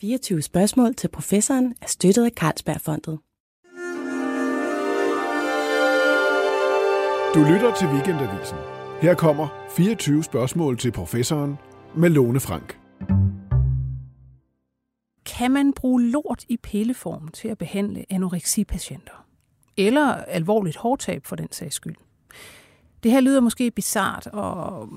24 spørgsmål til professoren er støttet af Carlsbergfondet. Du lytter til Weekendavisen. Her kommer 24 spørgsmål til professoren med Lone Frank. Kan man bruge lort i pilleform til at behandle anoreksipatienter? Eller alvorligt hårdtab for den sags skyld? Det her lyder måske bizart og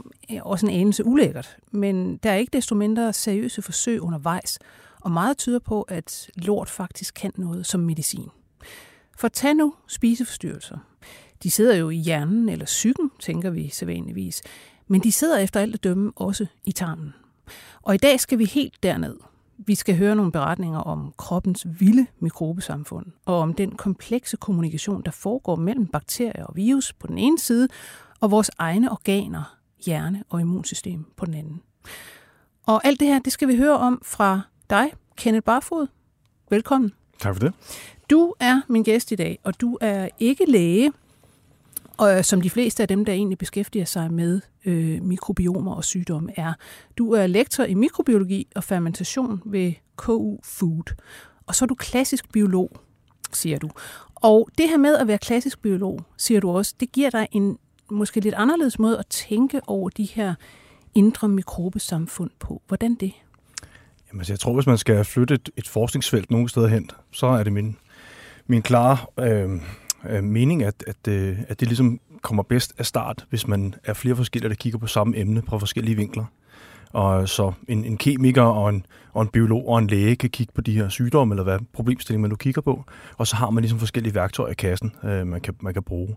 også en anelse ulækkert, men der er ikke desto mindre seriøse forsøg undervejs, og meget tyder på, at lort faktisk kan noget som medicin. For tag nu spiseforstyrrelser. De sidder jo i hjernen eller psyken, tænker vi sædvanligvis, men de sidder efter alt at dømme også i tarmen. Og i dag skal vi helt derned. Vi skal høre nogle beretninger om kroppens vilde mikrobesamfund, og om den komplekse kommunikation, der foregår mellem bakterier og virus på den ene side, og vores egne organer, hjerne og immunsystem på den anden. Og alt det her, det skal vi høre om fra dig, Kenneth Barfod. Velkommen. Tak for det. Du er min gæst i dag, og du er ikke læge, og som de fleste af dem, der egentlig beskæftiger sig med øh, mikrobiomer og sygdomme, er. Du er lektor i mikrobiologi og fermentation ved KU Food. Og så er du klassisk biolog, siger du. Og det her med at være klassisk biolog, siger du også, det giver dig en måske lidt anderledes måde at tænke over de her indre mikrobesamfund på. Hvordan det? Jamen, altså, jeg tror, hvis man skal flytte et, et forskningsfelt nogen steder hen, så er det min, min klare øh, øh, mening, at, at, øh, at det ligesom kommer bedst af start, hvis man er flere forskellige, der kigger på samme emne fra forskellige vinkler. Og så en, en kemiker og en, og en biolog og en læge kan kigge på de her sygdomme, eller hvad problemstilling man nu kigger på, og så har man ligesom forskellige værktøjer i kassen, øh, man, kan, man kan bruge.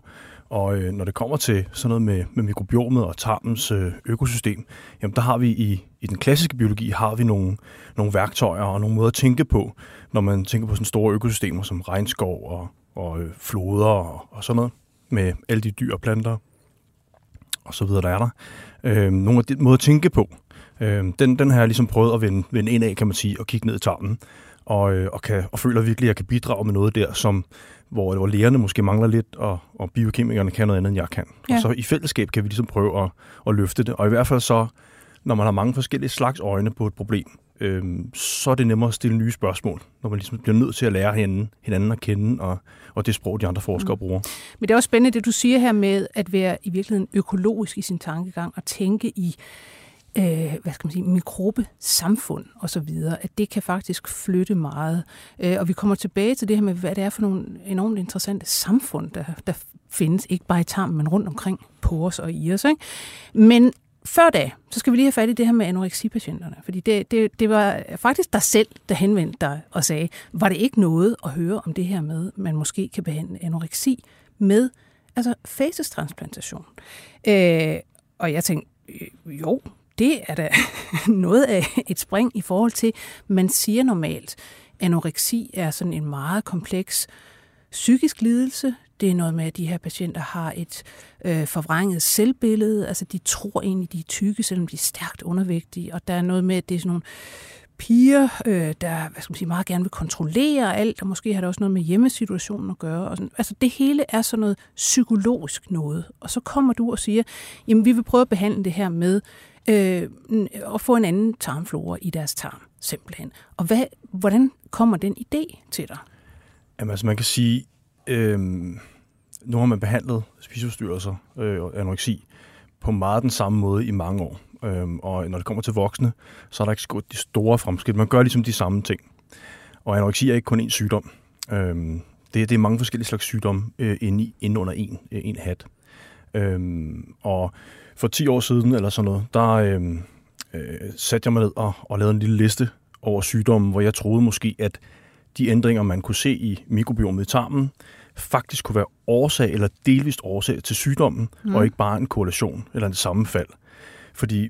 Og øh, når det kommer til sådan noget med, med mikrobiomet og tarmens øh, økosystem, jamen der har vi i, i den klassiske biologi har vi nogle, nogle værktøjer og nogle måder at tænke på, når man tænker på sådan store økosystemer som regnskov og, og øh, floder og, og sådan noget, med alle de dyr og planter og så videre, der er der. Øh, nogle af de måder at tænke på, øh, den, den har jeg ligesom prøvet at vende, vende ind af, kan man sige, og kigge ned i tarmen, og, øh, og, kan, og føler virkelig, at jeg kan bidrage med noget der, som, hvor, hvor lægerne måske mangler lidt, og, og biokemikerne kan noget andet, end jeg kan. Ja. Og så i fællesskab kan vi ligesom prøve at, at løfte det, og i hvert fald så, når man har mange forskellige slags øjne på et problem, øh, så er det nemmere at stille nye spørgsmål, når man ligesom bliver nødt til at lære hinanden, hinanden at kende, og, og det sprog, de andre forskere mm. bruger. Men det er også spændende, det du siger her med at være i virkeligheden økologisk i sin tankegang, og tænke i øh, hvad skal man sige, mikrobesamfund og så videre, at det kan faktisk flytte meget. Øh, og vi kommer tilbage til det her med, hvad det er for nogle enormt interessante samfund, der, der findes, ikke bare i tarmen, men rundt omkring på os og i os. Ikke? Men før da, så skal vi lige have fat i det her med anoreksipatienterne. Fordi det, det, det var faktisk dig selv, der henvendte dig og sagde, var det ikke noget at høre om det her med, man måske kan behandle anoreksi med altså facestransplantation? Øh, og jeg tænkte, øh, jo, det er da noget af et spring i forhold til, man siger normalt, anoreksi er sådan en meget kompleks psykisk lidelse. Det er noget med, at de her patienter har et øh, forvrænget selvbillede. Altså, de tror egentlig, de er tykke, selvom de er stærkt undervægtige. Og der er noget med, at det er sådan nogle piger, øh, der hvad skal man sige, meget gerne vil kontrollere alt, og måske har det også noget med hjemmesituationen at gøre. Og sådan. Altså, det hele er sådan noget psykologisk noget. Og så kommer du og siger, jamen, vi vil prøve at behandle det her med øh, og få en anden tarmflora i deres tarm, simpelthen. Og hvad, hvordan kommer den idé til dig? Jamen, altså man kan sige, øh, nu har man behandlet spiseforstyrrelser øh, og anoreksi på meget den samme måde i mange år. Øh, og når det kommer til voksne, så er der ikke skået de store fremskridt. Man gør ligesom de samme ting. Og anoreksi er ikke kun én sygdom. Øh, det, det er mange forskellige slags sygdomme øh, inde, i, inde under en, øh, en hat. Øh, og for 10 år siden eller sådan noget, der øh, øh, satte jeg mig ned og, og lavede en lille liste over sygdomme, hvor jeg troede måske, at de ændringer, man kunne se i mikrobiomet i tarmen, faktisk kunne være årsag eller delvist årsag til sygdommen, mm. og ikke bare en korrelation eller en sammenfald. Fordi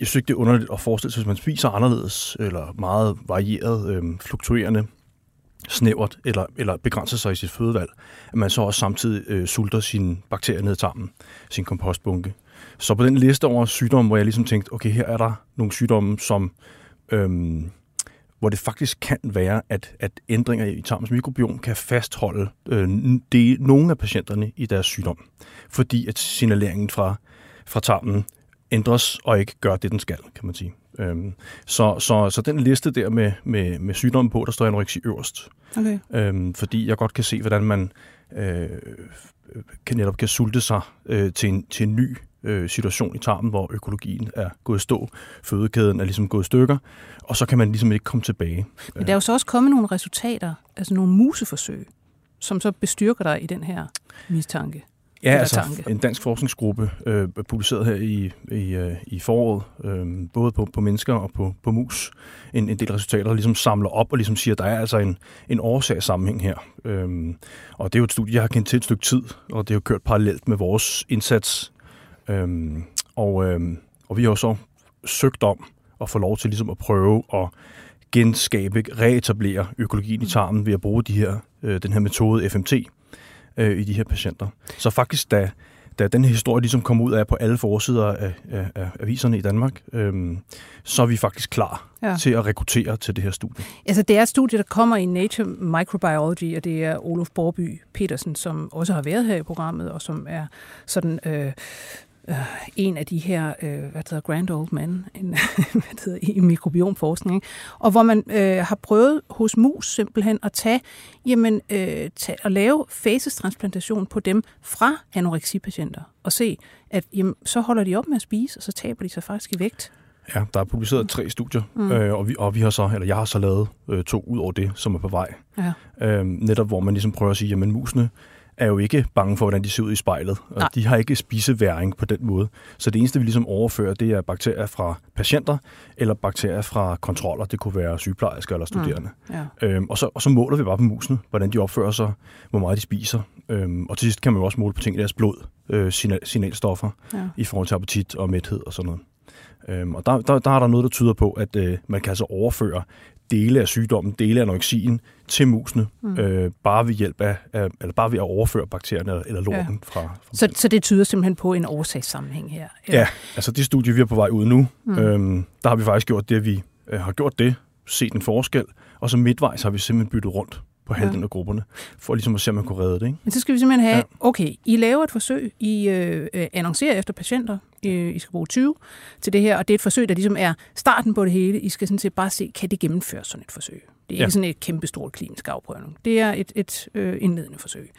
jeg synes ikke, det er underligt at forestille sig, hvis man spiser anderledes eller meget varieret, øh, fluktuerende, snævert eller, eller begrænser sig i sit fødevalg, at man så også samtidig øh, sulter sine bakterier ned i tarmen, sin kompostbunke. Så på den liste over sygdomme, hvor jeg ligesom tænkte, okay, her er der nogle sygdomme, som, øhm, hvor det faktisk kan være, at, at ændringer i tarmens mikrobiom kan fastholde øh, de, nogle af patienterne i deres sygdom, fordi at signaleringen fra, fra tarmen ændres og ikke gør det, den skal, kan man sige. Øhm, så, så, så den liste der med, med, med sygdommen på, der står anoreksi øverst. Okay. Øhm, fordi jeg godt kan se, hvordan man øh, kan netop kan sulte sig øh, til, en, til en ny øh, situation i tarmen, hvor økologien er gået i stå, fødekæden er ligesom gået i stykker, og så kan man ligesom ikke komme tilbage. Men der er jo så også kommet nogle resultater, altså nogle museforsøg, som så bestyrker dig i den her mistanke. Ja, altså tanke. en dansk forskningsgruppe øh, publiceret her i, i, øh, i foråret, øh, både på, på mennesker og på, på mus, en, en del resultater, der ligesom samler op og ligesom siger, at der er altså en, en årsagssammenhæng her. Øh, og det er jo et studie, jeg har kendt til et stykke tid, og det har jo kørt parallelt med vores indsats. Øh, og, øh, og vi har jo så søgt om at få lov til ligesom at prøve at genskabe, reetablere økologien i tarmen ved at bruge de her, øh, den her metode FMT øh, i de her patienter. Så faktisk, da, da den her historie ligesom kom ud af på alle forsider af, af, af aviserne i Danmark, øh, så er vi faktisk klar ja. til at rekruttere til det her studie. Altså, det er et studie, der kommer i Nature Microbiology, og det er Olof Borby Petersen, som også har været her i programmet, og som er sådan øh, øh, en af de her, øh, hvad hedder, grand old men, en, hvad hedder, i mikrobiomforskning, ikke? og hvor man øh, har prøvet hos mus simpelthen at tage, jamen, øh, tage og lave facestransplantation på dem fra anoreksipatienter, og se, at jamen, så holder de op med at spise, og så taber de sig faktisk i vægt. Ja, der er publiceret tre studier, mm. øh, og, vi, og vi har så, eller jeg har så lavet øh, to ud over det, som er på vej. Ja. Øh, netop hvor man ligesom prøver at sige, jamen musene er jo ikke bange for, hvordan de ser ud i spejlet. Og Nej. de har ikke spiseværing på den måde. Så det eneste, vi ligesom overfører, det er bakterier fra patienter, eller bakterier fra kontroller. Det kunne være sygeplejersker eller studerende. Ja. Øhm, og, så, og så måler vi bare på musene, hvordan de opfører sig, hvor meget de spiser. Øhm, og til sidst kan man jo også måle på ting i deres blod, øh, signal, signalstoffer, Ja. i forhold til appetit og mæthed og sådan noget. Øhm, og der, der, der er der noget, der tyder på, at øh, man kan altså overføre dele af sygdommen, dele af anoreksien til musene, mm. øh, bare ved hjælp af, af, eller bare ved at overføre bakterierne eller, lorten ja. fra, fra Så, så det tyder simpelthen på en årsagssammenhæng her. Ja, altså det studie, vi er på vej ud nu, mm. øhm, der har vi faktisk gjort det, at vi øh, har gjort det, set en forskel, og så midtvejs har vi simpelthen byttet rundt på halvdelen af grupperne, for ligesom at se, om man kunne redde det. Ikke? Men så skal vi simpelthen have, Ja. okay, I laver et forsøg, I øh, øh, annoncerer efter patienter, øh, I skal bruge 20 til det her, og det er et forsøg, der ligesom er starten på det hele. I skal sådan set bare se, kan det gennemføres sådan et forsøg? Det er Ja. ikke sådan et kæmpestort klinisk afprøvning. Det er et, et øh, indledende forsøg.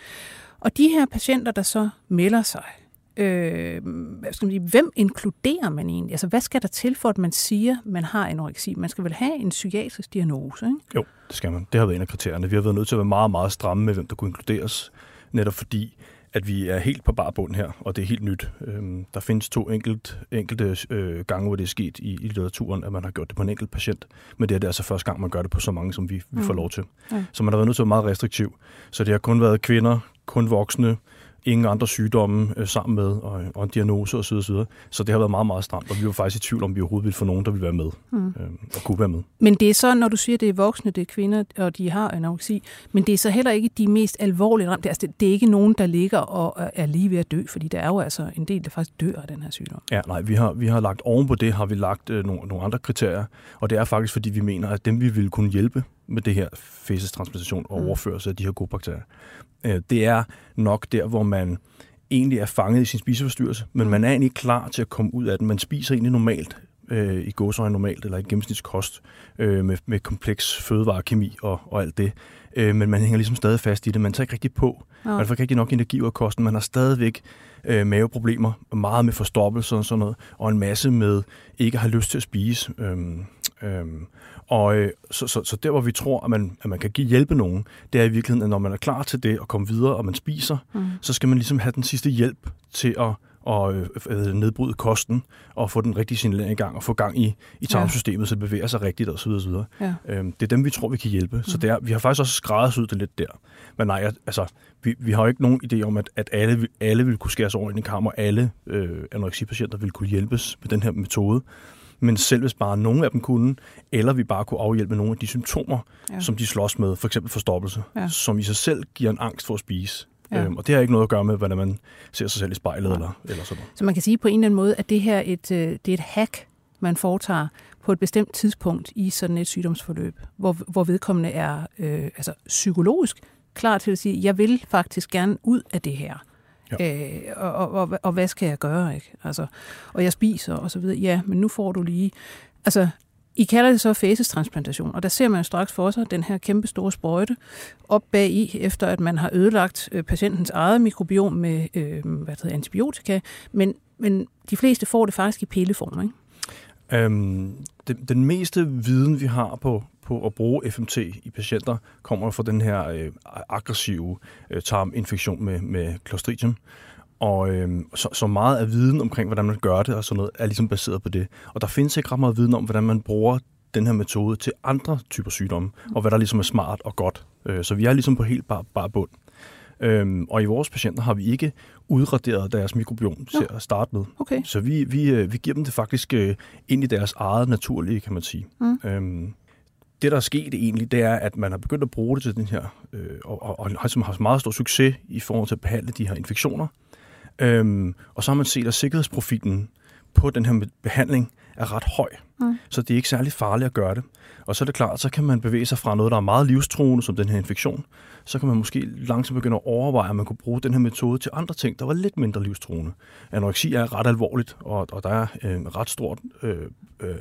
Og de her patienter, der så melder sig, øh, hvad skal man sige, hvem inkluderer man egentlig? Altså, hvad skal der til for, at man siger, man har anoreksi? Man skal vel have en psykiatrisk diagnose, ikke? Jo, det skal man. Det har været en af kriterierne. Vi har været nødt til at være meget, meget stramme med, hvem der kunne inkluderes, netop fordi, at vi er helt på bar bund her, og det er helt nyt. Øhm, der findes to enkelt, enkelte øh, gange, hvor det er sket i, i litteraturen, at man har gjort det på en enkelt patient, men det er det altså første gang, man gør det på så mange, som vi, vi får lov til. Ja. Så man har været nødt til at være meget restriktiv. Så det har kun været kvinder, kun voksne, ingen andre sygdomme øh, sammen med, og, og en diagnose osv. osv. Så det har været meget, meget stramt, og vi var faktisk i tvivl om, vi overhovedet ville få nogen, der ville være med, mm. øh, og kunne være med. Men det er så, når du siger, det er voksne, det er kvinder, og de har anoreksi, men det er så heller ikke de mest alvorlige ramte. Altså, det, det er ikke nogen, der ligger og er lige ved at dø, fordi der er jo altså en del, der faktisk dør af den her sygdom. Ja, nej, vi har, vi har lagt oven på det, har vi lagt øh, nogle, nogle andre kriterier, og det er faktisk, fordi vi mener, at dem, vi ville kunne hjælpe med det her fæsestransplantation og Mm. overførelse af de her gode bakterier, øh, det er nok der, hvor man egentlig er fanget i sin spiseforstyrrelse, men man er egentlig klar til at komme ud af den. Man spiser egentlig normalt, øh, i gåsøjne normalt, eller i gennemsnitskost, øh, med, med kompleks fødevarekemi og, og alt det. Øh, men man hænger ligesom stadig fast i det. Man tager ikke rigtig på. Nå. Man får ikke rigtig nok energi ud af kosten. Man har stadigvæk øh, maveproblemer, meget med forstoppelse og sådan noget, og en masse med ikke at have lyst til at spise. Øhm, øhm, og øh, så, så, så der, hvor vi tror, at man, at man kan give hjælpe nogen, det er i virkeligheden, at når man er klar til det og komme videre, og man spiser, Mm. så skal man ligesom have den sidste hjælp til at og øh, nedbryde kosten og få den rigtige signalering i gang og få gang i, i tarmsystemet, så det bevæger sig rigtigt osv. osv. Ja. Øhm, det er dem, vi tror, vi kan hjælpe. Mm. Så det er, vi har faktisk også skræddersyet det lidt der. Men nej, altså, vi, vi har jo ikke nogen idé om, at, at alle, alle vil kunne skæres over i en kammer, og alle øh, anoreksipatienter vil kunne hjælpes med den her metode. Men selv hvis bare nogle af dem kunne, eller vi bare kunne afhjælpe nogle af de symptomer, Ja. ja. som de slås med, for eksempel forstoppelse, Ja. ja. som i sig selv giver en angst for at spise. Ja. Ja. Øhm, og det har ikke noget at gøre med, hvordan man ser sig selv i spejlet eller, eller sådan noget. Så man kan sige på en eller anden måde, at det her et, øh, det er et hack, man foretager på et bestemt tidspunkt i sådan et sygdomsforløb, hvor, hvor vedkommende er øh, altså psykologisk klar til at sige, jeg vil faktisk gerne ud af det her. Ja. Øh, og, og, og, og hvad skal jeg gøre? Ikke? Altså, og jeg spiser og så videre. Ja, men nu får du lige Altså, I kalder det så facestransplantation, og der ser man straks for sig den her kæmpe store sprøjte op bag i, efter at man har ødelagt øh, patientens eget mikrobiom med øh, hvad hedder, antibiotika, men, men de fleste får det faktisk i pilleform, ikke? Øhm, den, den meste viden, vi har på, på at bruge FMT i patienter, kommer fra den her øh, aggressive øh, tarminfektion med, med Clostridium. Og øh, så, så meget af viden omkring, hvordan man gør det og sådan noget, er ligesom baseret på det. Og der findes ikke ret meget viden om, hvordan man bruger den her metode til andre typer sygdomme, og hvad der ligesom er smart og godt. Øh, så vi er ligesom på helt bare, bare bund. Øhm, og i vores patienter har vi ikke udraderet deres mikrobiom til at starte med. Okay. Så vi, vi, øh, vi giver dem det faktisk øh, ind i deres eget naturlige, kan man sige. Mm. Øhm, det, der er sket egentlig, det er, at man har begyndt at bruge det til den her, øh, og, og, og har, som har meget stor succes i forhold til at behandle de her infektioner. Øhm, og så har man set, at sikkerhedsprofilen på den her behandling er ret høj. Mm. Så det er ikke særlig farligt at gøre det. Og så er det klart, så kan man bevæge sig fra noget, der er meget livstruende, som den her infektion. Så kan man måske langsomt begynde at overveje, at man kunne bruge den her metode til andre ting, der var lidt mindre livstruende. Anoreksi er ret alvorligt, og, og der er en ret stor øh, øh,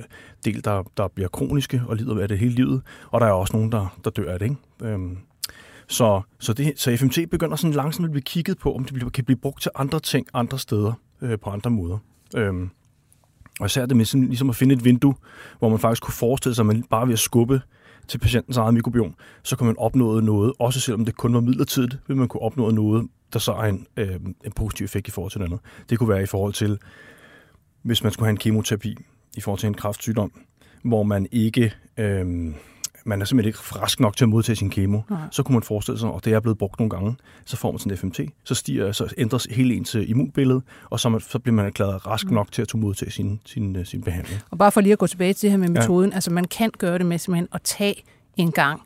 del, der, der bliver kroniske og lider af det hele livet. Og der er også nogen, der, der dør af det. Ikke? Øhm, så, så, det, så FMT begynder sådan langsomt at blive kigget på, om det kan blive brugt til andre ting andre steder øh, på andre måder. Øhm, og især det med sådan, ligesom at finde et vindue, hvor man faktisk kunne forestille sig, at man bare ved at skubbe til patientens eget mikrobiom, så kunne man opnå noget, også selvom det kun var midlertidigt, vil man kunne opnå noget, der så har en, øh, en positiv effekt i forhold til noget andet. Det kunne være i forhold til, hvis man skulle have en kemoterapi i forhold til en kræftsygdom, hvor man ikke øh, man er simpelthen ikke frisk nok til at modtage sin kemo, Nej. så kunne man forestille sig, og det er blevet brugt nogle gange, så får man sådan en FMT, så, stiger, så ændres hele ens øh, immunbillede, og så, man, så bliver man erklæret rask mm. nok til at modtage sin, sin, øh, sin behandling. Og bare for lige at gå tilbage til det her med metoden, ja. altså man kan gøre det med simpelthen at tage en gang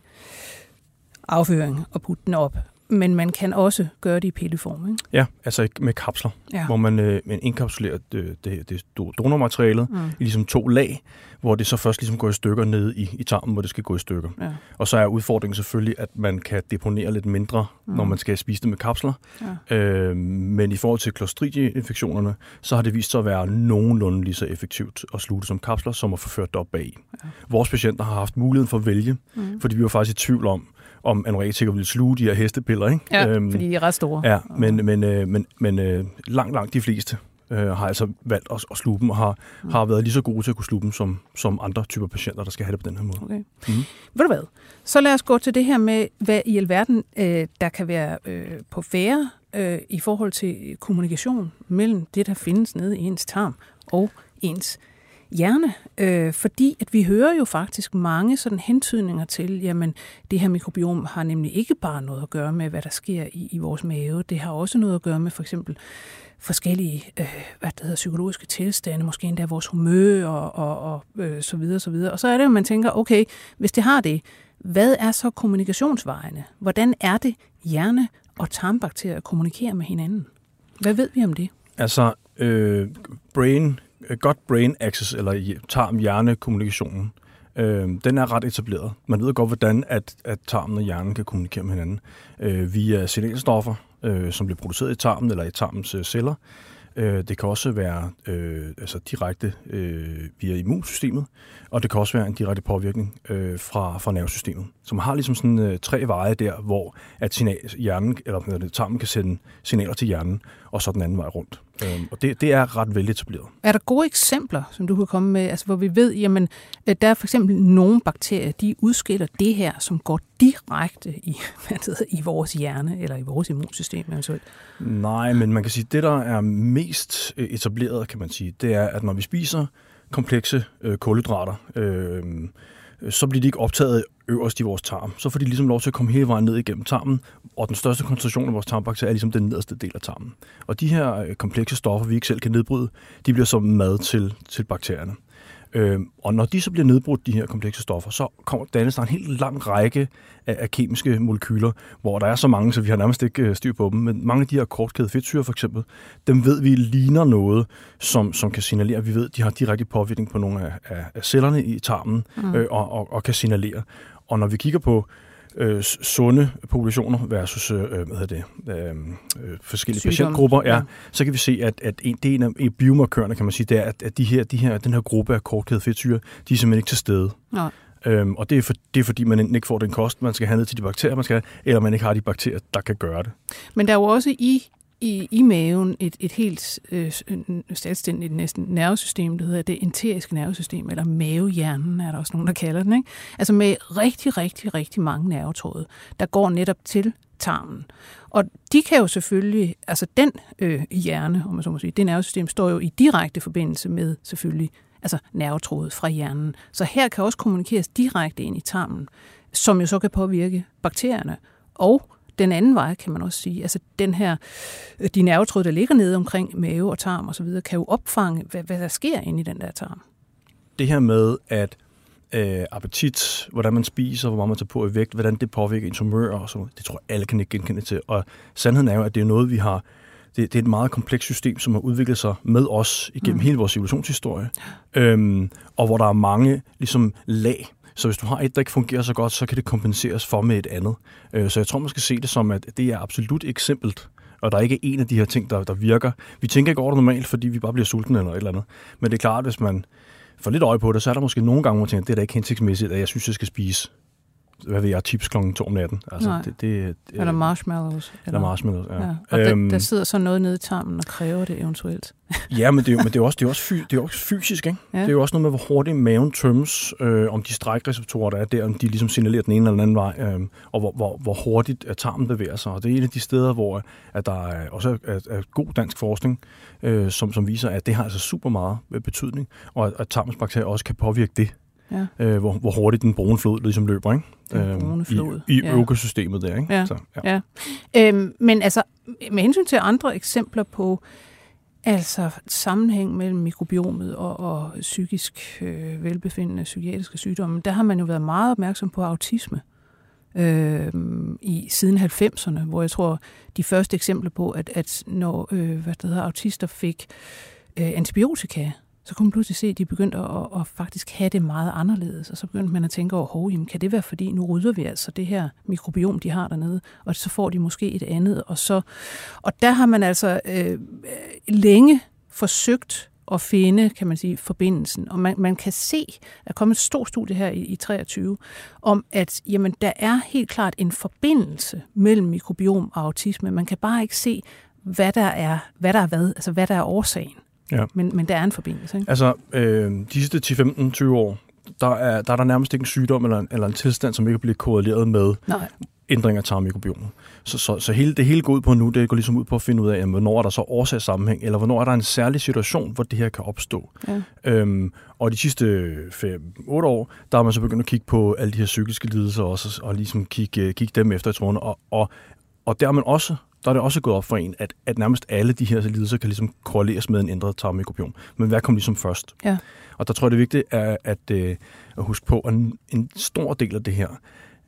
afføring og putte den op men man kan også gøre det i pilleform, ikke? Ja, altså med kapsler, ja. hvor man, øh, man indkapsulerer det, det, det donormaterialet mm. i ligesom to lag, hvor det så først ligesom går i stykker ned i, i tarmen, hvor det skal gå i stykker. Ja. Og så er udfordringen selvfølgelig, at man kan deponere lidt mindre, mm. når man skal spise det med kapsler. Ja. Øh, men i forhold til Clostridia-infektionerne, så har det vist sig at være nogenlunde lige så effektivt at slutte som kapsler, som at få ført det op bag. Ja. Vores patienter har haft muligheden for at vælge, mm. fordi vi var faktisk i tvivl om, om anorektikere ville sluge de her hestepiller. Ikke? Ja, øhm, fordi de er ret store. Ja, men, men, øh, men, men øh, langt, langt de fleste øh, har altså valgt at, at sluge dem, og har, mm. har været lige så gode til at kunne sluge dem, som, som andre typer patienter, der skal have det på den her måde. Okay. Mm. Ved du hvad? Så lad os gå til det her med, hvad i alverden øh, der kan være øh, på færre øh, i forhold til kommunikation mellem det, der findes nede i ens tarm og ens hjerne, øh, fordi at vi hører jo faktisk mange sådan hentydninger til, jamen det her mikrobiom har nemlig ikke bare noget at gøre med, hvad der sker i, i vores mave, det har også noget at gøre med for eksempel forskellige øh, hvad det hedder, psykologiske tilstande, måske endda vores humør og, og, og øh, så videre, så videre. Og så er det jo, man tænker, okay, hvis det har det, hvad er så kommunikationsvejene? Hvordan er det hjerne og tarmbakterier kommunikerer med hinanden? Hvad ved vi om det? Altså, øh, brain Øh, godt brain access, eller tarm-hjerne-kommunikationen, øh, den er ret etableret. Man ved godt, hvordan at, at tarmen og hjernen kan kommunikere med hinanden øh, via signalstoffer, øh, som bliver produceret i tarmen eller i tarmens øh, celler. Øh, det kan også være øh, altså direkte øh, via immunsystemet, og det kan også være en direkte påvirkning øh, fra, fra nervesystemet. Så man har ligesom sådan øh, tre veje der, hvor at signal, hjernen, eller tarmen kan sende signaler til hjernen, og så den anden vej rundt. Øh, og det, det er ret veletableret. Er der gode eksempler, som du kan komme med, altså hvor vi ved, jamen, der er for eksempel nogle bakterier, de udskiller det her, som går direkte i, hvad det hedder, i vores hjerne, eller i vores immunsystem eventuelt? Nej, men man kan sige, at det, der er mest øh, etableret, kan man sige, det er, at når vi spiser komplekse øh, kulhydrater, øh, så bliver de ikke optaget øverst i vores tarm. Så får de ligesom lov til at komme hele vejen ned igennem tarmen, og den største koncentration af vores tarmbakterier er ligesom den nederste del af tarmen. Og de her øh, komplekse stoffer, vi ikke selv kan nedbryde, de bliver som mad til, til bakterierne. Øh, og når de så bliver nedbrudt, de her komplekse stoffer, så kommer dannes der en helt lang række af, af kemiske molekyler, hvor der er så mange, så vi har nærmest ikke øh, styr på dem. Men mange af de her kortkæde fedtsyre for eksempel, dem ved vi ligner noget, som, som kan signalere. Vi ved, de har direkte påvirkning på nogle af, af, af cellerne i tarmen mm. øh, og, og, og kan signalere. Og når vi kigger på øh, sunde populationer versus øh, hvad hedder det, øh, øh, forskellige Sygdom. patientgrupper, ja, Ja. så kan vi se, at, at en, det er en af en biomarkørerne, kan man sige, det er, at, at de her, de her, den her gruppe af kortkæde fedtsyre, de er simpelthen ikke til stede. Nej. Øhm, og det er, for, det er fordi, man enten ikke får den kost, man skal have ned til de bakterier, man skal have, eller man ikke har de bakterier, der kan gøre det. Men der er jo også i, i, i maven et, et helt øh, selvstændigt næsten nervesystem, der hedder det enteriske nervesystem, eller mavehjernen er der også nogen, der kalder den. Ikke? Altså med rigtig, rigtig, rigtig mange nervetråde, der går netop til tarmen. Og de kan jo selvfølgelig, altså den øh, hjerne, om man så må sige, det nervesystem står jo i direkte forbindelse med selvfølgelig altså nervetrådet fra hjernen. Så her kan også kommunikeres direkte ind i tarmen, som jo så kan påvirke bakterierne. Og den anden vej, kan man også sige, altså den her, øh, de nervetråde, der ligger nede omkring mave og tarm osv., kan jo opfange, hvad, hvad der sker inde i den der tarm. Det her med, at øh, appetit, hvordan man spiser, hvor meget man tager på i vægt, hvordan det påvirker ens humør og noget, det tror jeg, alle kan ikke genkende til. Og sandheden er jo, at det er noget, vi har det, det er et meget komplekst system, som har udviklet sig med os igennem mm. hele vores evolutionshistorie, øhm, og hvor der er mange ligesom, lag. Så hvis du har et, der ikke fungerer så godt, så kan det kompenseres for med et andet. Øh, så jeg tror, man skal se det som, at det er absolut eksempelt, og der er ikke en af de her ting, der, der virker. Vi tænker ikke over det normalt, fordi vi bare bliver sultne eller et eller andet. Men det er klart, hvis man får lidt øje på det, så er der måske nogle gange, hvor man tænker, det er da ikke hensigtsmæssigt, at jeg synes, jeg skal spise hvad ved jeg, chips klokken to om natten. Altså, Nej. det, det, Eller marshmallows. Eller marshmallows, ja. ja. Og øhm, der, der sidder så noget nede i tarmen og kræver det eventuelt. ja, men det er jo, men det er også, det er også, fy, det er også fysisk, ikke? Ja. Det er jo også noget med, hvor hurtigt maven tømmes, øh, om de strækreceptorer, der er der, om de ligesom signalerer den ene eller den anden vej, øh, og hvor, hvor, hvor hurtigt at tarmen bevæger sig. Og det er en af de steder, hvor at der er også er, er god dansk forskning, øh, som, som viser, at det har altså super meget betydning, og at, at tarmens bakterier også kan påvirke det. Ja. Øh, hvor, hvor hurtigt den brune flod ligesom løber, ikke? Den brune flod. I, i ja. økosystemet der, ikke? Ja. Så, ja. ja. Øhm, men altså, med hensyn til andre eksempler på altså sammenhæng mellem mikrobiomet og, og psykisk øh, velbefindende psykiatriske sygdomme, der har man jo været meget opmærksom på autisme øh, i siden 90'erne, hvor jeg tror, de første eksempler på, at, at når øh, hvad det hedder, autister fik øh, antibiotika, så kunne man pludselig se, at de begyndte at, at, faktisk have det meget anderledes. Og så begyndte man at tænke over, hov, jamen, kan det være fordi, nu rydder vi altså det her mikrobiom, de har dernede, og så får de måske et andet. Og, så, og der har man altså øh, længe forsøgt at finde, kan man sige, forbindelsen. Og man, man kan se, der er kommet et stort studie her i, i 23, om at jamen, der er helt klart en forbindelse mellem mikrobiom og autisme. Man kan bare ikke se, hvad der er, hvad der er hvad, altså hvad der er årsagen. Ja. Men, men der er en forbindelse, ikke? Altså, øh, de sidste 10-15-20 år, der er, der er der nærmest ikke en sygdom eller en, eller en tilstand, som ikke bliver korreleret med Nej. ændringer af tarmmikrobiomet. Så, så, så hele, det hele går ud på nu, det går ligesom ud på at finde ud af, jamen, hvornår er der så årsagssammenhæng, eller hvornår er der en særlig situation, hvor det her kan opstå. Ja. Øhm, og de sidste 5-8 år, der har man så begyndt at kigge på alle de her psykiske lidelser også, og ligesom kigge, kigge dem efter i trådene. Og, og, og der er man også der er det også gået op for en, at, at nærmest alle de her lidelser kan ligesom korreleres med en ændret tarmmikrobiom. Men hvad kom ligesom først? Ja. Og der tror jeg, det er vigtigt at, at, at huske på, at en, en stor del af det her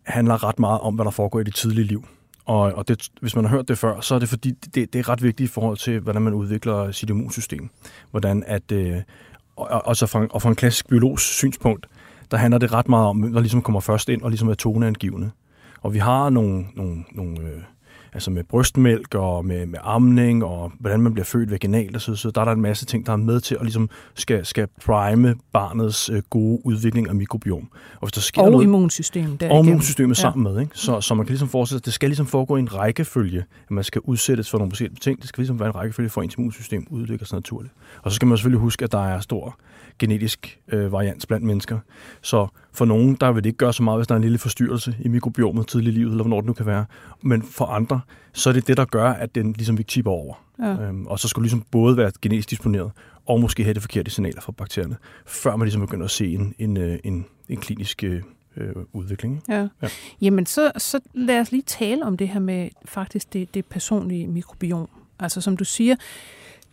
handler ret meget om, hvad der foregår i det tidlige liv. Og, og det, hvis man har hørt det før, så er det fordi, det, det er ret vigtigt i forhold til, hvordan man udvikler sit immunsystem. Hvordan at, øh, og, og, så fra, og fra en klassisk biologisk synspunkt, der handler det ret meget om, hvem der ligesom kommer først ind og ligesom er toneangivende. Og vi har nogle, nogle, nogle øh, altså med brystmælk og med, med amning og hvordan man bliver født vaginalt og så, så der er der en masse ting, der er med til at ligesom skal, skal prime barnets øh, gode udvikling af mikrobiom. Og, hvis der sker og noget, immunsystemet. Der og immunsystemet ja. sammen med. Ikke? Så, så man kan ligesom forestille sig, at det skal ligesom foregå i en rækkefølge, at man skal udsættes for nogle forskellige ting. Det skal ligesom være en rækkefølge for, at ens immunsystem udvikler sig naturligt. Og så skal man selvfølgelig huske, at der er stor genetisk øh, varians blandt mennesker. Så for nogen, der vil det ikke gøre så meget, hvis der er en lille forstyrrelse i mikrobiomet tidligt i livet, eller hvornår det nu kan være. Men for andre, så er det det, der gør, at den ligesom ikke tipper over. Ja. Øhm, og så skal du ligesom både være genetisk disponeret, og måske have det forkerte signaler fra bakterierne, før man ligesom begynder at se en, en, en, en, en klinisk øh, udvikling. Ja. ja. Jamen, så, så lad os lige tale om det her med faktisk det, det personlige mikrobiom. Altså som du siger,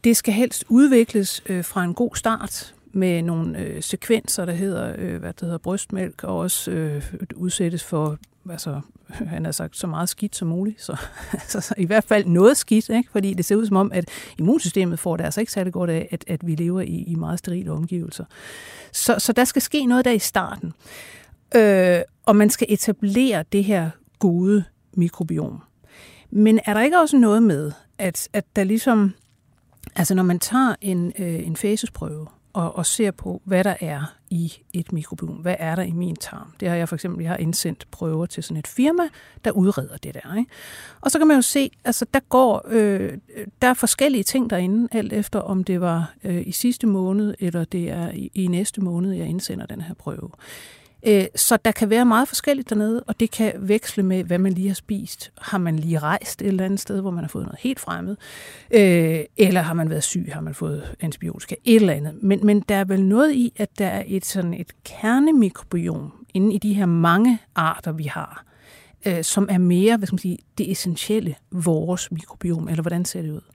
det skal helst udvikles øh, fra en god start, med nogle øh, sekvenser, der hedder, øh, hvad det hedder, brystmælk, og også øh, udsættes for, altså, han har sagt, så meget skidt som muligt. Så, altså, i hvert fald noget skidt, ikke? fordi det ser ud som om, at immunsystemet får det altså ikke særlig godt af, at, at vi lever i, i meget sterile omgivelser. Så, så der skal ske noget der i starten. Øh, og man skal etablere det her gode mikrobiom. Men er der ikke også noget med, at, at der ligesom, altså når man tager en, øh, en fæsesprøve, og, og ser på, hvad der er i et mikrobiom. Hvad er der i min tarm? Det har jeg for eksempel, jeg har indsendt prøver til sådan et firma, der udreder det der. Ikke? Og så kan man jo se, altså der går, øh, der er forskellige ting derinde, alt efter om det var øh, i sidste måned, eller det er i, i næste måned, jeg indsender den her prøve. Øh, så der kan være meget forskelligt dernede, og det kan veksle med, hvad man lige har spist. Har man lige rejst et eller andet sted, hvor man har fået noget helt fremmed? Øh, eller har man været syg? Har man fået antibiotika? Et eller andet. Men, men der er vel noget i, at der er et, sådan et kernemikrobiom inde i de her mange arter, vi har, øh, som er mere, hvad skal man sige, det essentielle vores mikrobiom, eller hvordan ser det ud?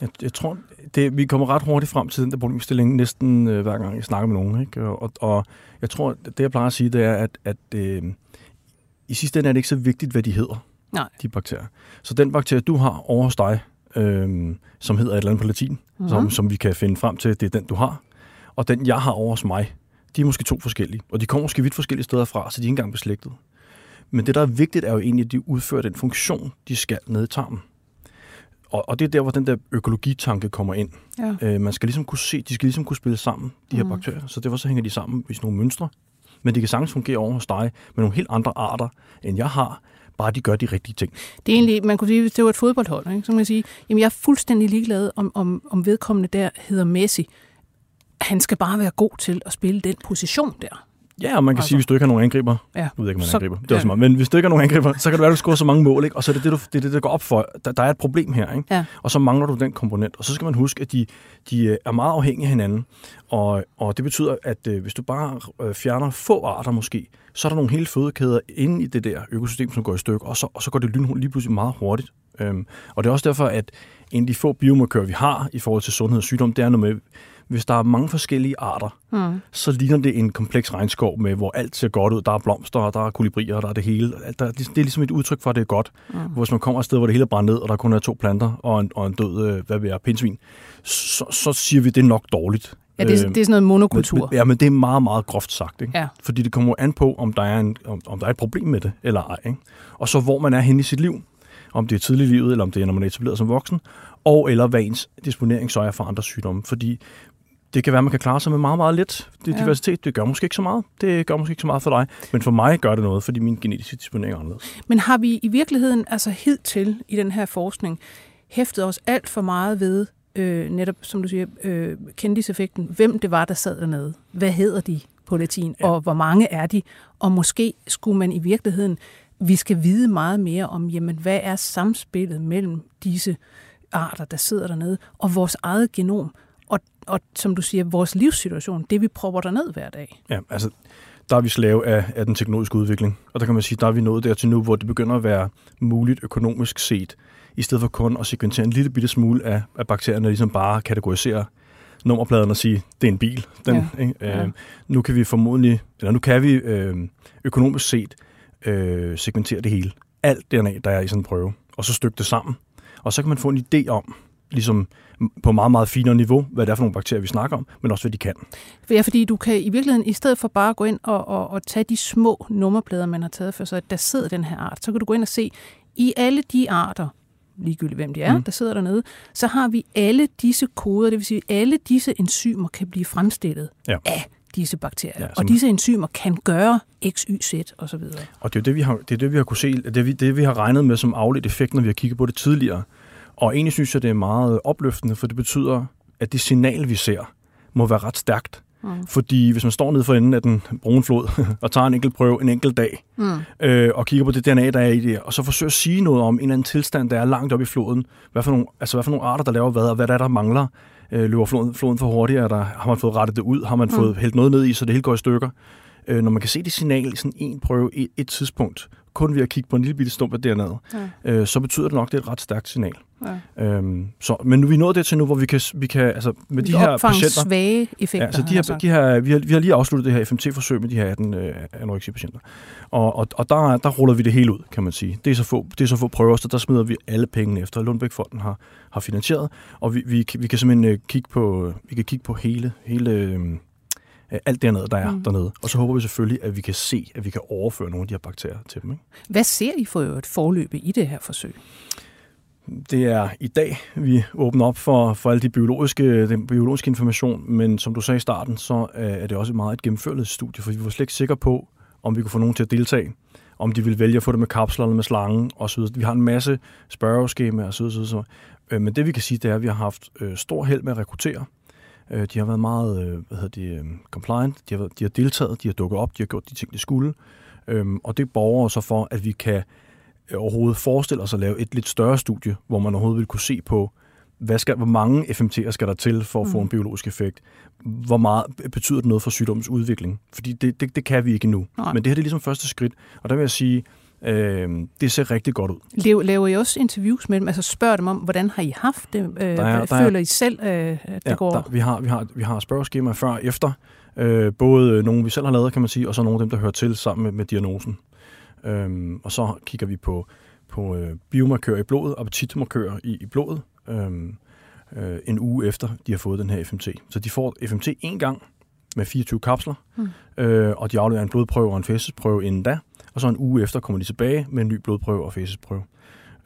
Jeg, jeg tror, det, vi kommer ret hurtigt frem til den der problemstilling næsten øh, hver gang, jeg snakker med nogen. Ikke? Og, og jeg tror, det jeg plejer at sige, det er, at, at øh, i sidste ende er det ikke så vigtigt, hvad de hedder, Nej. de bakterier. Så den bakterie, du har over hos dig, øh, som hedder et eller andet på latin, mm-hmm. som, som vi kan finde frem til, det er den, du har. Og den, jeg har over hos mig, de er måske to forskellige. Og de kommer måske vidt forskellige steder fra, så de er ikke engang beslægtet. Men det, der er vigtigt, er jo egentlig, at de udfører den funktion, de skal ned i tarmen og, og det er der, hvor den der økologitanke kommer ind. Ja. Øh, man skal ligesom kunne se, de skal ligesom kunne spille sammen, de her mm. bakterier. Så derfor så hænger de sammen i nogle mønstre. Men de kan sagtens fungere over hos dig med nogle helt andre arter, end jeg har, bare de gør de rigtige ting. Det er egentlig, man kunne sige, hvis det var et fodboldhold, ikke? så man kan sige, jamen jeg er fuldstændig ligeglad, om, om, om vedkommende der hedder Messi. Han skal bare være god til at spille den position der. Ja, og man kan altså. sige, hvis du ikke har nogen angriber, ja. jeg ved ikke, om man så, angriber, det er ja. meget, men hvis du ikke har nogen angriber, så kan det være, at du scorer så mange mål, ikke? og så er det det, du, det, det, der går op for, der, der er et problem her, ikke? Ja. og så mangler du den komponent, og så skal man huske, at de, de øh, er meget afhængige af hinanden, og, og det betyder, at øh, hvis du bare øh, fjerner få arter måske, så er der nogle hele fødekæder inde i det der økosystem, som går i stykker, og så, og så går det lyn, lige pludselig meget hurtigt. Øhm, og det er også derfor, at en af de få biomarkører, vi har i forhold til sundhed og sygdom, det er noget med, hvis der er mange forskellige arter, mm. så ligner det en kompleks regnskov med, hvor alt ser godt ud. Der er blomster, og der er kolibrier, og der er det hele. Der, det er ligesom et udtryk for, at det er godt. Mm. Hvis man kommer et sted, hvor det hele er brændt ned, og der kun er to planter og en, og en død, øh, hvad vil jeg, pindsvin, så, så siger vi, at det er nok dårligt. Ja, det, er, det er sådan noget monokultur. Men, ja, men det er meget, meget groft sagt. Ikke? Ja. Fordi det kommer an på, om der, er en, om, om der er et problem med det, eller ej. Ikke? Og så hvor man er henne i sit liv. Om det er tidligt i livet, eller om det er, når man er etableret som voksen. Og eller hvad ens disponering så er for andre sygdomme. Fordi det kan være, at man kan klare sig med meget, meget lidt. Det ja. diversitet, det gør måske ikke så meget. Det gør måske ikke så meget for dig. Men for mig gør det noget, fordi min genetiske disponering er anderledes. Men har vi i virkeligheden, altså hidtil i den her forskning, hæftet os alt for meget ved, øh, netop som du siger, øh, kendiseffekten, hvem det var, der sad dernede? Hvad hedder de på latin? Ja. Og hvor mange er de? Og måske skulle man i virkeligheden, vi skal vide meget mere om, jamen, hvad er samspillet mellem disse arter, der sidder dernede, og vores eget genom, og, og som du siger, vores livssituation, det vi prøver der ned hver dag. Ja, altså, der er vi slave af, af den teknologiske udvikling. Og der kan man sige, der er vi nået dertil nu, hvor det begynder at være muligt økonomisk set, i stedet for kun at sekventere en lille bitte smule af, af bakterierne, ligesom bare kategorisere nummerpladen og sige, det er en bil. Den, ja. Ikke? Ja. Øh, nu kan vi formodentlig, eller nu kan vi øh, økonomisk set øh, segmentere det hele. Alt DNA, der er i sådan en prøve, og så stykke det sammen. Og så kan man få en idé om, ligesom på meget, meget finere niveau, hvad det er for nogle bakterier, vi snakker om, men også hvad de kan. Ja, fordi du kan i virkeligheden, i stedet for bare at gå ind og, og, og tage de små nummerplader, man har taget for sig, at der sidder den her art, så kan du gå ind og se, i alle de arter, ligegyldigt hvem de er, mm. der sidder dernede, så har vi alle disse koder, det vil sige, alle disse enzymer kan blive fremstillet ja. af disse bakterier. Ja, og disse enzymer kan gøre X, Y, Z og så videre. Og det er det, vi har, det er det, vi har kunne se, det, det, det, vi har regnet med som afledt effekt, når vi har kigget på det tidligere. Og egentlig synes jeg, det er meget opløftende, for det betyder, at det signal, vi ser, må være ret stærkt. Mm. Fordi hvis man står nede for enden af den brune flod og tager en enkelt prøve en enkelt dag, mm. øh, og kigger på det DNA, der er i det, og så forsøger at sige noget om en eller anden tilstand, der er langt oppe i floden, hvad for nogle, altså hvad for nogle arter, der laver hvad, og hvad der er, der mangler, øh, løber floden, floden for hurtigt, er der, har man fået rettet det ud, har man mm. fået hældt noget ned i, så det hele går i stykker. Øh, når man kan se det signal i sådan en prøve i et tidspunkt, kun ved at kigge på en lille bitte stump af dernede, ja. øh, så betyder det nok, at det er et ret stærkt signal. Ja. Øhm, så, men nu er vi nået det til nu, hvor vi kan, vi kan altså med de her patienter... svage effekter. Ja, så de her, de her, vi, har, vi har lige afsluttet det her FMT-forsøg med de her 18 øh, anoreksi-patienter. Og, og, og der, der ruller vi det hele ud, kan man sige. Det er så få, det er så få prøver, så der smider vi alle pengene efter. Lundbæk-fonden har, har finansieret, og vi, vi, vi kan simpelthen øh, kigge på, vi kan kigge på hele, hele øh, øh, alt det andet, der er mm. dernede. Og så håber vi selvfølgelig, at vi kan se, at vi kan overføre nogle af de her bakterier til dem. Ikke? Hvad ser I for et forløb i det her forsøg? Det er i dag, vi åbner op for, for alle de biologiske, den biologiske information, men som du sagde i starten, så er det også meget et gennemførligt studie, for vi var slet ikke sikre på, om vi kunne få nogen til at deltage, om de ville vælge at få det med kapsler eller med slangen osv. Vi har en masse spørgeskemaer osv. osv. Øh, men det vi kan sige, det er, at vi har haft øh, stor held med at rekruttere. Øh, de har været meget hvad hedder de, compliant, de har, de har deltaget, de har dukket op, de har gjort de ting, de skulle. Og det borger så for, at vi kan overhovedet forestille os at lave et lidt større studie, hvor man overhovedet vil kunne se på, hvad skal, hvor mange FMT'er skal der til for at få mm. en biologisk effekt? Hvor meget betyder det noget for sygdommens udvikling? Fordi det, det, det kan vi ikke nu. Men det her det er ligesom første skridt. Og der vil jeg sige, øh, det ser rigtig godt ud. Laver, laver I også interviews med dem? Altså spørger dem om, hvordan har I haft det? Øh, der er, der føler er, I selv, øh, at det ja, går? Der, vi har, vi har, vi har spørgeskemaer før og efter. Øh, både nogle, vi selv har lavet, kan man sige, og så nogle af dem, der hører til sammen med, med diagnosen. Øhm, og så kigger vi på, på øh, biomarkører i blodet, appetitmarkører i, i blodet, øhm, øh, en uge efter de har fået den her FMT. Så de får FMT en gang med 24 kapsler, mm. øh, og de afleverer en blodprøve og en fæsesprøve inden da, og så en uge efter kommer de tilbage med en ny blodprøve og fæsesprøve.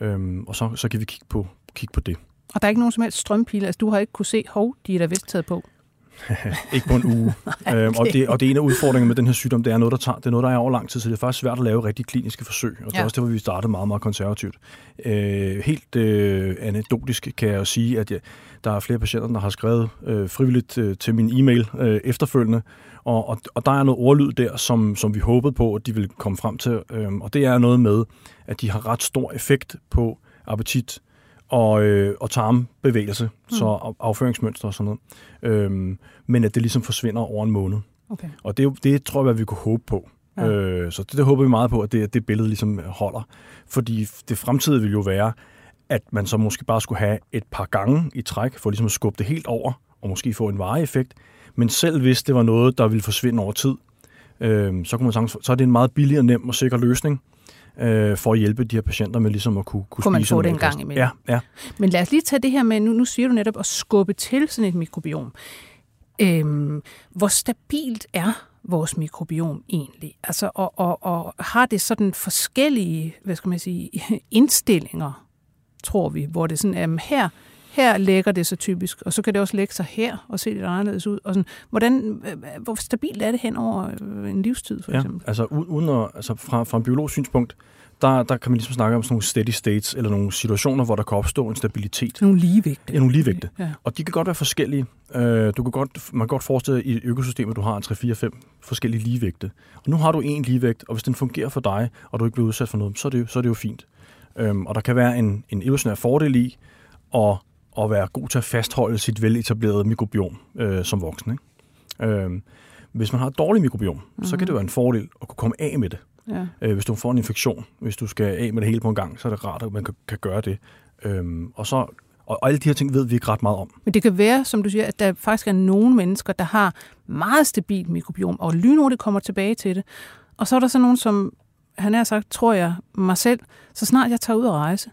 Øhm, og så, så kan vi kigge på, kigge på det. Og der er ikke nogen som helst strømpile? Altså, du har ikke kunne se, hov, de er da vist taget på? ikke på en uge. okay. øhm, og, det, og det er en af udfordringerne med den her sygdom, det er noget, der tager, det er noget, der er over lang tid, så det er faktisk svært at lave rigtig kliniske forsøg. Og det er også det, hvor vi startede meget, meget konservativt. Øh, helt øh, anekdotisk kan jeg jo sige, at jeg, der er flere patienter, der har skrevet øh, frivilligt øh, til min e-mail øh, efterfølgende, og, og, og der er noget ordlyd der, som, som vi håbede på, at de ville komme frem til. Øh, og det er noget med, at de har ret stor effekt på appetit, og, øh, og tarmbevægelse, mm. så afføringsmønster og sådan noget. Øhm, men at det ligesom forsvinder over en måned. Okay. Og det, det tror jeg, vi kunne håbe på. Ja. Øh, så det, det håber vi meget på, at det, det billede ligesom holder. Fordi det fremtidige vil jo være, at man så måske bare skulle have et par gange i træk, for ligesom at skubbe det helt over, og måske få en varig effekt. Men selv hvis det var noget, der ville forsvinde over tid, øh, så, kunne man sagtens, så er det en meget billig og nem og sikker løsning øh, for at hjælpe de her patienter med ligesom at kunne, kunne, kunne spise man få det en gang imellem. Ja, ja. Men lad os lige tage det her med, nu, nu siger du netop at skubbe til sådan et mikrobiom. Øhm, hvor stabilt er vores mikrobiom egentlig? Altså, og, og, og har det sådan forskellige, hvad skal man sige, indstillinger, tror vi, hvor det sådan er, her, her lægger det sig typisk, og så kan det også lægge sig her og se lidt anderledes ud. Og sådan, hvordan, hvor stabilt er det hen over øh, en livstid, for ja, eksempel? altså, uden at, altså fra, fra en biologisk synspunkt, der, der kan man ligesom snakke om sådan nogle steady states, eller nogle situationer, hvor der kan opstå en stabilitet. Nogle ligevægte. Ja, nogle ligevægte. Ja. Og de kan godt være forskellige. Øh, du kan godt, man kan godt forestille i et økosystem, at du har 3-4-5 forskellige ligevægte. Og nu har du en ligevægt, og hvis den fungerer for dig, og du ikke bliver udsat for noget, så er det, så er det jo fint. Øhm, og der kan være en, en evolutionær fordel i at, at være god til at fastholde sit veletablerede mikrobiom øh, som voksen. Ikke? Øhm, hvis man har et dårligt mikrobiom, mm-hmm. så kan det mhm. være en fordel at kunne komme af med det. Ja. Øh, hvis du får en infektion, hvis du skal af med det hele på en gang, så er det rart, at man kan, kan gøre det. Øhm, og så og, og alle de her ting ved vi ikke ret meget om. Men det kan være, som du siger, at der faktisk er nogle mennesker, der har meget stabilt mikrobiom, og lynhurtigt kommer tilbage til det. Og så er der så nogen, som han har sagt, tror jeg mig selv, så snart jeg tager ud og rejse,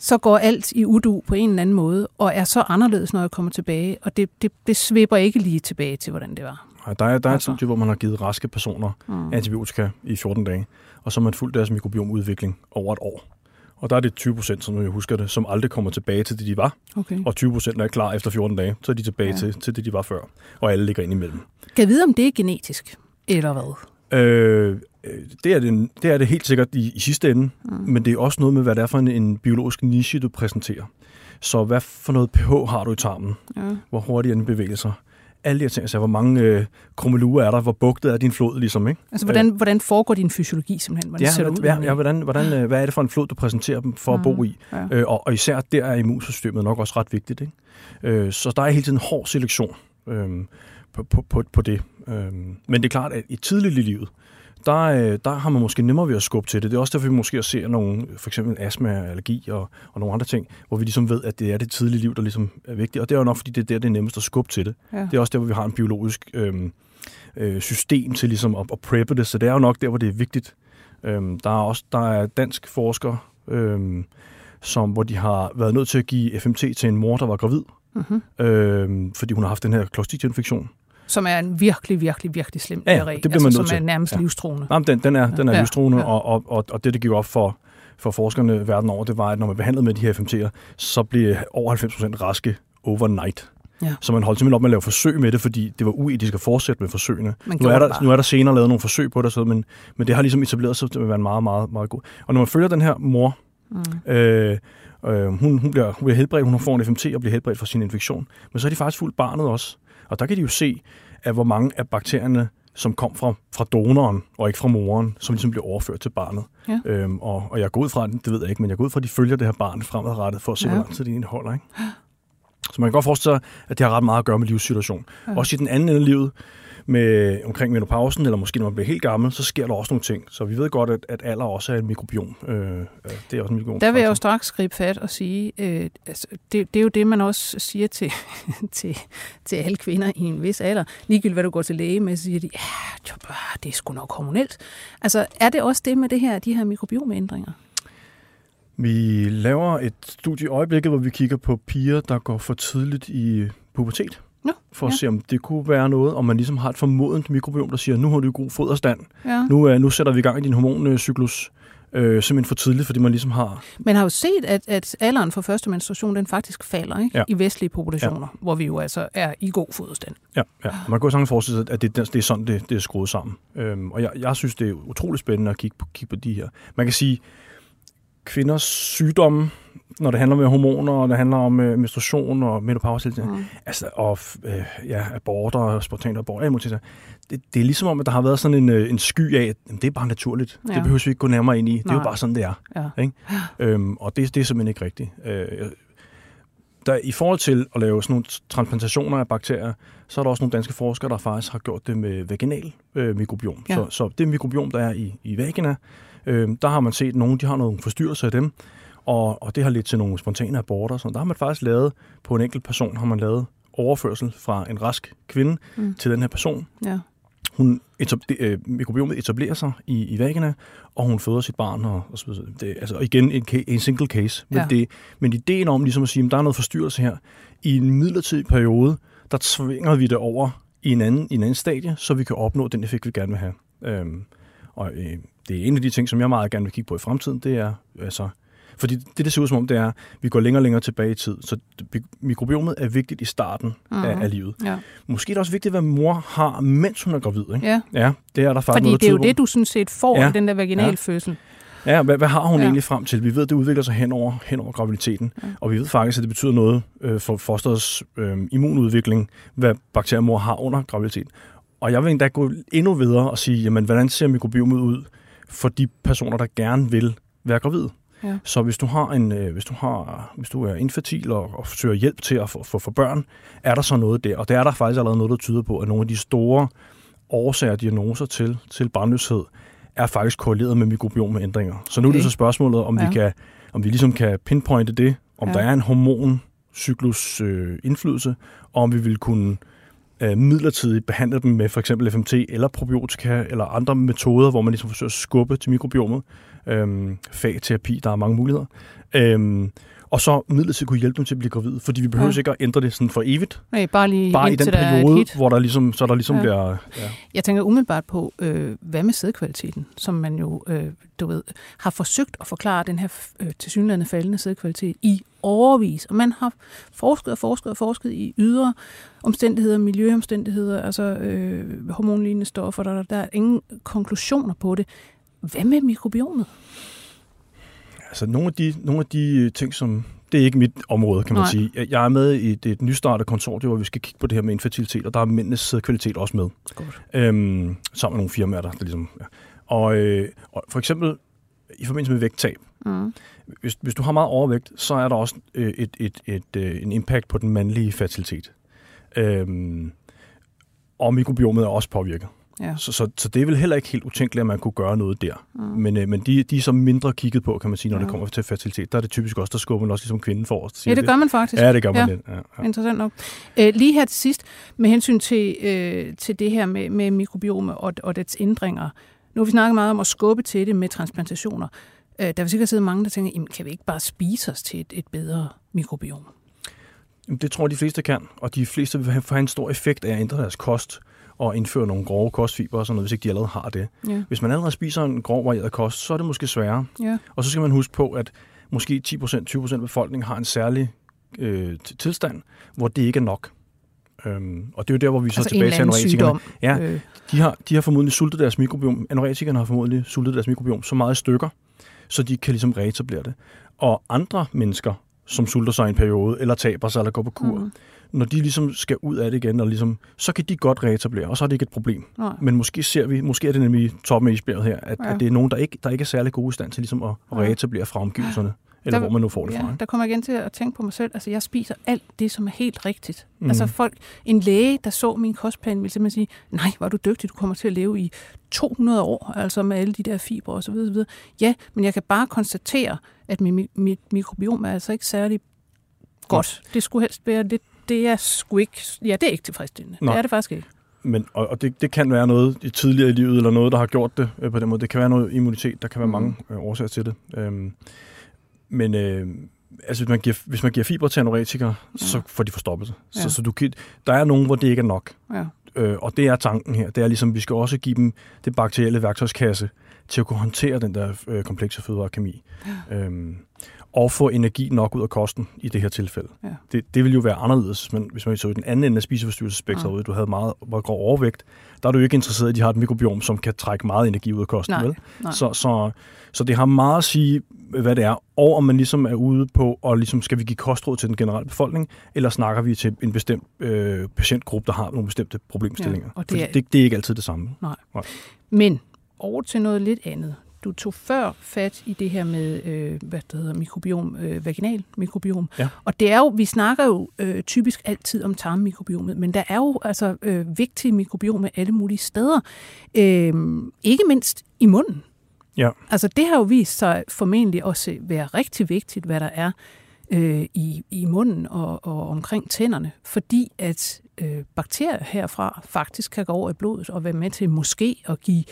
så går alt i udu på en eller anden måde, og er så anderledes, når jeg kommer tilbage. Og det, det, det svipper ikke lige tilbage til, hvordan det var. Der er, der er et altså. studie, hvor man har givet raske personer mm. antibiotika i 14 dage, og så har man fulgt deres mikrobiomudvikling over et år. Og der er det 20 procent, som jeg husker det, som aldrig kommer tilbage til det, de var. Okay. Og 20 procent er klar efter 14 dage, så er de tilbage ja. til, til det, de var før. Og alle ligger ind imellem. Kan jeg vide, om det er genetisk, eller hvad? Øh, det, er det, det er det helt sikkert i, i sidste ende, mm. men det er også noget med, hvad det er for en, en biologisk niche, du præsenterer. Så hvad for noget pH har du i tarmen? Ja. Hvor hurtigt den bevæger sig? alle de her ting, altså hvor mange øh, krummeluer er der, hvor bugtet er din flod, ligesom, ikke? Altså, hvordan, øh, hvordan foregår din fysiologi simpelthen? Hvordan ja, ser det ud? Ja, ja hvordan, hvordan, øh, hvad er det for en flod, du præsenterer dem for mm, at bo i? Ja. Øh, og, og især der er immunsystemet nok også ret vigtigt, ikke? Øh, så der er hele tiden en hård selektion øh, på, på, på, på det. Øh, men det er klart, at i tidligt i livet, der, øh, der har man måske nemmere ved at skubbe til det. Det er også derfor, vi måske ser nogle, for eksempel astma, allergi og, og nogle andre ting, hvor vi ligesom ved, at det er det tidlige liv, der ligesom er vigtigt. Og det er jo nok, fordi det er der, det er nemmest at skubbe til det. Ja. Det er også der, hvor vi har en biologisk øhm, øh, system til ligesom at, at preppe det, så det er jo nok der, hvor det er vigtigt. Øhm, der er også der er dansk forsker, øhm, som, hvor de har været nødt til at give FMT til en mor, der var gravid, mm-hmm. øhm, fordi hun har haft den her klostridia-infektion. Som er en virkelig, virkelig, virkelig slem Ja, diarré, det bliver man altså, som er til. nærmest Ja. livstruende. Nej, men den, den er, den er Ja, livstruende, ja. og, og, og, og det, det gik op for, for forskerne verden over, det var, at når man behandlede med de her FMT'er, så blev over 90% raske overnight. Ja. Så man holdt simpelthen op med at lave forsøg med det, fordi det var uetisk at fortsætte med forsøgene. Nu er, der, bare. nu er der senere lavet nogle forsøg på det, så, men, men det har ligesom etableret sig til at være en meget, meget, meget god. Og når man følger den her mor, Mm. øh, øh, hun, hun, bliver, hun bliver helbredt, hun får en FMT og bliver helbredt for sin infektion. Men så har de faktisk fulgt barnet også. Og der kan de jo se, at hvor mange af bakterierne, som kom fra, fra donoren og ikke fra moren, som ligesom bliver overført til barnet. Ja. Øhm, og, og jeg går ud fra, det ved jeg ikke, men jeg går ud fra, at de følger det her barn fremadrettet for at se, Ja. hvor lang tid det egentlig holder. Ikke? Så man kan godt forestille sig, at det har ret meget at gøre med livssituation. Ja. Også i den anden ende af livet, med, omkring menopausen, eller måske når man bliver helt gammel, så sker der også nogle ting. Så vi ved godt, at, at alder også er et mikrobiom. Øh, det er også en mikrobiom. Der vil jeg jo straks gribe fat og sige, øh, altså, det, det er jo det, man også siger til, til, til alle kvinder i en vis alder. Ligegyldigt hvad du går til læge med, så siger de, ja, det er sgu nok hormonelt. Altså, er det også det med det her, de her mikrobiomeændringer? Vi laver et studie i øjeblikket, hvor vi kigger på piger, der går for tidligt i pubertet. Nå, For at ja. se, om det kunne være noget, om man ligesom har et formodent mikrobiom, der siger, nu har du god foderstand. Ja. Nu, øh, nu sætter vi i gang i din hormoncyklus. Øh, simpelthen for tidligt, fordi man ligesom har... Man har jo set, at, at alderen for første menstruation, den faktisk falder ikke? Ja. i vestlige populationer, ja. hvor vi jo altså er i god foderstand. Ja, ja. Man kan jo sagtens forestille sig, at det, det er sådan, det, det er skruet sammen. Øhm, og jeg, jeg synes, det er utroligt spændende at kigge på, kigge på de her. Man kan sige, kvinders sygdomme, når det handler om hormoner, og det handler om øh, menstruation og menopause, mm. altså, og øh, ja, aborter og spontan abort, alle mulige ting. det, det er ligesom om, at der har været sådan en, øh, en sky af, at jamen, det er bare naturligt. Ja. Det behøver vi ikke gå nærmere ind i. Det er jo Nej. bare sådan, det er. Ja. Ikke? Øhm, og det, det er simpelthen ikke rigtigt. Øh, der, I forhold til at lave sådan nogle transplantationer af bakterier, så er der også nogle danske forskere, der faktisk har gjort det med vaginal øh, mikrobiom. Ja. Så, så det mikrobiom, der er i, i vagina, øh, der har man set, nogle de har nogle forstyrrelser af dem, og, og det har ledt til nogle spontane aborter. Så der har man faktisk lavet, på en enkelt person, har man lavet overførsel fra en rask kvinde Mm. til den her person. Ja. Hun etab- øh, mikrobiomet etablerer sig i, i vagina, og hun føder sit barn. Og, og så videre. det, altså igen en, en single case. Men, Ja. det, men ideen om ligesom at sige, at der er noget forstyrrelse her, i en midlertidig periode, der tvinger vi det over i en anden, i en anden stadie, så vi kan opnå den effekt, vi gerne vil have. Øhm, og øh, det er en af de ting, som jeg meget gerne vil kigge på i fremtiden, det er altså... Fordi det, det ser ud som om, det er, at vi går længere og længere tilbage i tid. Så mikrobiomet er vigtigt i starten mm-hmm. af, Mhm. af livet. Ja. Måske er det også vigtigt, hvad mor har, mens hun er gravid. Ikke? ja. Ja, det er der faktisk Fordi noget, det er jo det, du sådan set får Ja. i den der vaginalfødsel. Ja, hvad, hvad har hun Ja. ja. egentlig frem til? Vi ved, at det udvikler sig hen over, hen over graviditeten, Ja. ja. og vi ved faktisk, at det betyder noget øh, for fosterets øh, immunudvikling, hvad bakteriemor har under graviditeten. Og jeg vil endda gå endnu videre og sige, jamen, hvordan ser mikrobiomet ud for de personer, der gerne vil være gravide? Ja. Så hvis du har en, øh, hvis du har, hvis du er infertil og, og søger hjælp til at få, få for børn, er der så noget der? Og der er der faktisk allerede noget, der tyder på, at nogle af de store årsager og diagnoser til, til barnløshed er faktisk korreleret med mikrobiomeændringer. Så nu okay. er det så spørgsmålet, om, ja. Vi kan, om vi ligesom kan pinpointe det, om ja. der er en hormoncyklus øh, indflydelse, og om vi vil kunne øh, midlertidigt behandler dem med for eksempel FMT eller probiotika eller andre metoder, hvor man ligesom forsøger at skubbe til mikrobiomet. Øhm, fagterapi, der er mange muligheder. Øhm, og så midlertidigt kunne hjælpe dem til at blive gravide, fordi vi behøver Ja. ikke at ændre det sådan for evigt. Nej, bare lige Bare i den der er periode, hit. hvor der ligesom, så der ligesom ja. bliver... Ja. Jeg tænker umiddelbart på, øh, hvad med sædkvaliteten, som man jo, øh, du ved, har forsøgt at forklare den her øh, tilsyneladende faldende sædkvalitet i overvis. Og man har forsket og forsket og forsket i ydre omstændigheder, miljøomstændigheder, altså øh, hormonlignende stoffer, der, der er ingen konklusioner på det. Hvad med mikrobiomet? Altså nogle af de, nogle af de ting, som... Det er ikke mit område, kan man Nej. sige. Jeg- er med i et, et nystartet konsortium, hvor vi skal kigge på det her med infertilitet, og der er mændenes sædkvalitet også med. Godt. Øhm, sammen med nogle firmaer, der, der ligesom... Ja. Og, øh, og for eksempel i forbindelse med vægttab. Mm. Hvis, hvis du har meget overvægt, så er der også øh, et, et, et, øh, en impact på den mandlige fertilitet. Øhm, og mikrobiomet er også påvirket. Ja. Så, så, så det er vel heller ikke helt utænkeligt, at man kunne gøre noget der. Mm. Men, øh, men de, de er så mindre kigget på, kan man sige, når Ja. det kommer til fertilitet. Der er det typisk også, der skubber man også ligesom kvinden forrest. Ja, det gør man faktisk. Ja, det gør man Ja. lidt. Ja, ja. Interessant nok. Øh, lige her til sidst, med hensyn til, øh, til det her med, med mikrobiome og, og dets ændringer. Nu har vi snakket meget om at skubbe til det med transplantationer. Øh, der vil sikkert sidde mange, der tænker, jamen, kan vi ikke bare spise os til et, et bedre mikrobiom? Det tror jeg, de fleste kan, og de fleste vil have- en stor effekt af at ændre deres kost. At indføre nogle grove kostfiber og sådan noget, hvis ikke de allerede har det. Ja. Hvis man allerede spiser en grov varieret kost, så er det måske sværere. Ja. Og så skal man huske på, at måske 10%, 20% af befolkningen har en særlig øh, tilstand, hvor det ikke er nok. Øhm, og det er jo der, hvor vi så Altså tilbage til anoretikerne. Ja, Øh, de har, de har formodentlig sultet deres mikrobiom. Anoretikerne har formodentlig sultet deres mikrobiom så meget stykker, så de kan ligesom reetablere det. Og andre mennesker, som sulter sig i en periode, eller taber sig, eller går på kur, mm. Når de ligesom skal ud af det igen, og ligesom, så kan de godt reetablere, og så er det ikke et problem. nej. Men måske ser vi, måske er det nemlig toppen af isbjerget her, at, Ja. at det er nogen, der ikke, der ikke er særlig gode i stand til ligesom at, reetablere fra omgivelserne, eller Der- hvor man nu får det fra. Ja, ikke? der kommer jeg igen til at tænke på mig selv. Altså, jeg spiser alt det, som er helt rigtigt. Mm. Altså, folk, en læge, der så min kostplan, ville simpelthen sige, nej, hvor er du dygtig, du kommer til at leve i 200 år, altså med alle de der fibre osv. osv. Ja, men jeg kan bare konstatere, at mit, mit mikrobiom er altså ikke særlig godt. Det skulle helst være lidt, det er sgu ikke, ja, det er ikke tilfredsstillende. Nej. Det er det faktisk ikke. Men, og, og det, det kan være noget i tidligere i livet, eller noget, der har gjort det øh, på den måde. Det kan være noget immunitet, der kan være Mhm. mange øh, årsager til det. Øhm, men øh, altså, hvis, man giver, hvis man giver fiber til anoretikere, ja. så får de forstoppet det. Ja. Så, så du kan, der er nogen, hvor det ikke er nok. Ja. Øh, og det er tanken her. Det er ligesom, vi skal også give dem det bakterielle værktøjskasse til at kunne håndtere den der øh, komplekse fødevarekemi. Ja. Øhm, og få energi nok ud af kosten i det her tilfælde. Ja. Det, det vil jo være anderledes, men hvis man så i den anden ende af spiseforstyrrelsesspektret, Ja. ja. du havde meget, meget grov overvægt, der er du jo ikke interesseret i, at de har et mikrobiom, som kan trække meget energi ud af kosten. Nej, vel? nej. Så, så, så det har meget at sige, hvad det er, og om man ligesom er ude på, og ligesom skal vi give kostråd til den generelle befolkning, eller snakker vi til en bestemt øh, patientgruppe, der har nogle bestemte problemstillinger. Ja, og det Fordi er- det, det er ikke altid det samme. Men over til noget lidt andet. Du tog før fat i det her med, øh, hvad det hedder, mikrobiom, øh, vaginal mikrobiom. Ja. Og det er jo, vi snakker jo øh, typisk altid om tarmmikrobiomet, men der er jo altså øh, vigtige mikrobiomer alle mulige steder. Øh, ikke mindst i munden. Ja. Altså det har jo vist sig formentlig også være rigtig vigtigt, hvad der er øh, i, i munden og, og omkring tænderne, fordi at øh, bakterier herfra faktisk kan gå over i blodet og være med til måske at give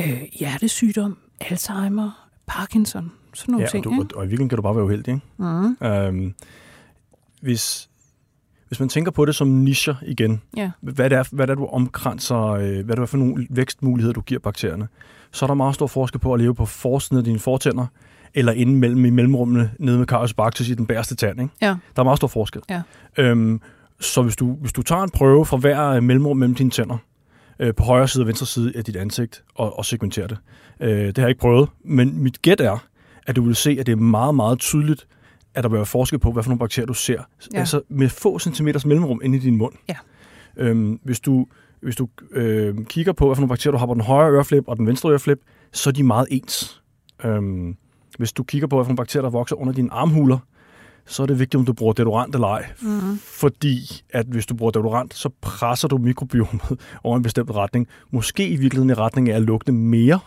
øh, hjertesygdom, Alzheimer, Parkinson, sådan nogle Ja, ting. og, du, og, og i virkeligheden kan du bare være uheldig. Ikke? Mm. Øhm, hvis, hvis man tænker på det som nischer igen, Ja. hvad det er, hvad det er du omkranser, øh, hvad det er for nogle vækstmuligheder, du giver bakterierne, så er der meget stor forskel på at leve på forsiden af dine fortænder, eller inde mellem i mellemrummene nede med Carius bacteris i den bæreste tand. Ikke? Ja. Der er meget stor forskel. Ja. Øhm, så hvis du, hvis du tager en prøve fra hver øh, mellemrum mellem dine tænder, øh, på højre side og venstre side af dit ansigt, og, og segmenterer det. Øh, det har jeg ikke prøvet, men mit gæt er, at du vil se, at det er meget, meget tydeligt, at der vil være forskel på, hvad for nogle bakterier du ser. Ja. Altså med få centimeters mellemrum inde i din mund. Ja. Øhm, hvis du, hvis du øh, kigger på, hvad for nogle bakterier du har på den højre øreflip og den venstre øreflip, så er de meget ens. Øhm, hvis du kigger på, hvad for nogle bakterier, der vokser under dine armhuler, så er det vigtigt, om du bruger deodorant eller ej. Mm. Fordi at hvis du bruger deodorant, så presser du mikrobiomet over en bestemt retning. Måske i virkeligheden i retning af at lugte mere.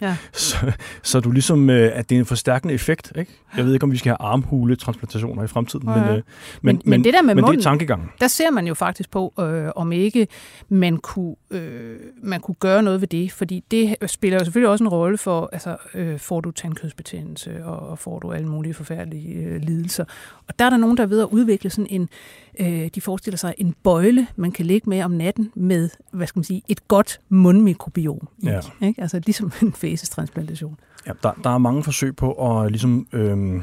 Ja. Så, så du ligesom, øh, at det er en forstærkende effekt. Ikke? Jeg ved ikke, om vi skal have armhuletransplantationer i fremtiden. Ja, Men, øh, Men- men det der med men det munden- er tankegangen. Der ser man jo faktisk på, øh, om ikke man kunne, øh, man kunne gøre noget ved det, fordi det spiller jo selvfølgelig også en rolle for, altså øh, får du tandkødsbetændelse, og, og får du alle mulige forfærdelige øh, lidelser. Og der er der nogen, der er ved at udvikle sådan en, øh, de forestiller sig en bøjle, man kan ligge med om natten med, hvad skal man sige, et godt mundmikrobiom i. Ja. Ikke? Altså ligesom en fæsestransplantation. Ja, der, der er mange forsøg på at ligesom, øhm,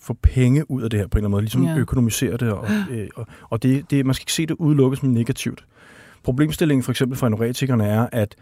få penge ud af det her på en eller anden måde, ligesom Ja. økonomisere det, og, øh, og, og det, det, man skal ikke se det udelukkes som negativt. Problemstillingen for eksempel for anoretikerne er, at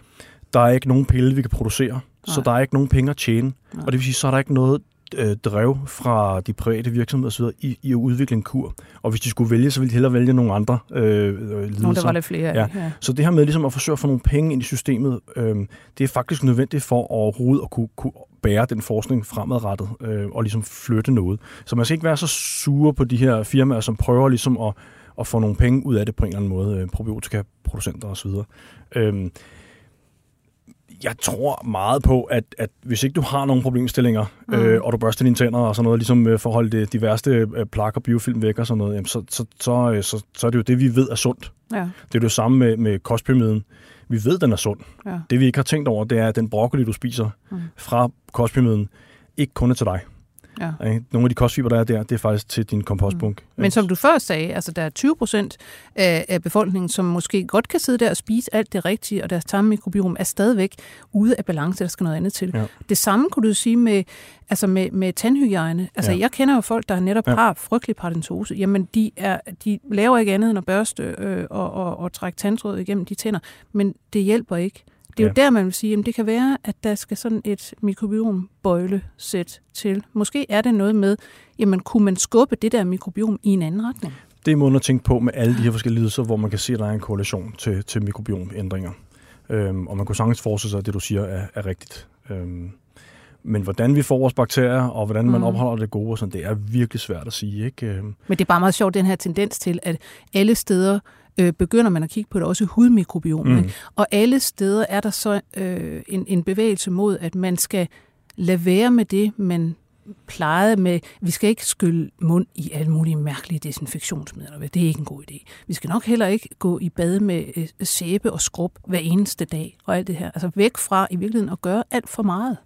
der er ikke nogen pille, vi kan producere, Nej. så der er ikke nogen penge at tjene, Nej. og det vil sige, så er der ikke noget øh, drev fra de private virksomheder osv. I, i at udvikle en kur. Og hvis de skulle vælge, så ville de hellere vælge nogle andre øh, øh, lidelser. Nogle, der var lidt flere af. Ja. Så det her med ligesom at forsøge at få nogle penge ind i systemet, øh, det er faktisk nødvendigt for overhovedet at kunne, kunne bære den forskning fremadrettet øh, og ligesom flytte noget. Så man skal ikke være så sure på de her firmaer, som prøver ligesom at, at få nogle penge ud af det på en eller anden måde, øh, probiotika-producenter osv. Øh, jeg tror meget på, at, at hvis ikke du har nogen problemstillinger, mm. øh, og du børster dine tænder og sådan noget, ligesom øh, for at holde det, de værste øh, plak og biofilm væk og sådan noget, jamen, så, så, så, øh, så, så er det jo det, vi ved er sundt. Ja. Det er det samme med, med kostpyramiden. Vi ved, den er sund. Ja. Det vi ikke har tænkt over, det er, at den broccoli, du spiser Mm. fra kostpyramiden, ikke kun er til dig. Ja. Nogle af de kostfiber, der er der, det er faktisk til din kompostbunk. Mm. Men som du før sagde, altså der er 20 procent af, befolkningen, som måske godt kan sidde der og spise alt det rigtige, og deres tarmmikrobiom er stadigvæk ude af balance, der skal noget andet til. Ja. Det samme kunne du sige med, altså med, med tandhygiejne. Altså Ja. jeg kender jo folk, der netop Ja. har frygtelig paradentose. Jamen de, er, de laver ikke andet end at børste øh, og, og, og trække tandtråd igennem de tænder, men det hjælper ikke. Det er jo Ja. der, man vil sige, at det kan være, at der skal sådan et mikrobiombøjle-sæt til. Måske er det noget med, jamen kunne man skubbe det der mikrobiom i en anden retning? Det er måden at tænke på med alle de her forskellige lidelser, hvor man kan se, at der er en korrelation til, til mikrobiomändringer. Øhm, og man kunne sagtens forestille sig, at det, du siger, er, er rigtigt. Øhm, men hvordan vi får vores bakterier, og hvordan man Mm. opholder det gode, og sådan, det er virkelig svært at sige. Ikke? Øhm, Men det er bare meget sjovt, den her tendens til, at alle steder øh, begynder man at kigge på det, også hudmikrobiom. Mm. Og alle steder er der så øh, en, en bevægelse mod, at man skal lade være med det, man plejede med, vi skal ikke skylle mund i alle mulige mærkelige desinfektionsmidler. Det er ikke en god idé. Vi skal nok heller ikke gå i bad med øh, sæbe og skrub hver eneste dag og alt det her. Altså væk fra i virkeligheden at gøre alt for meget.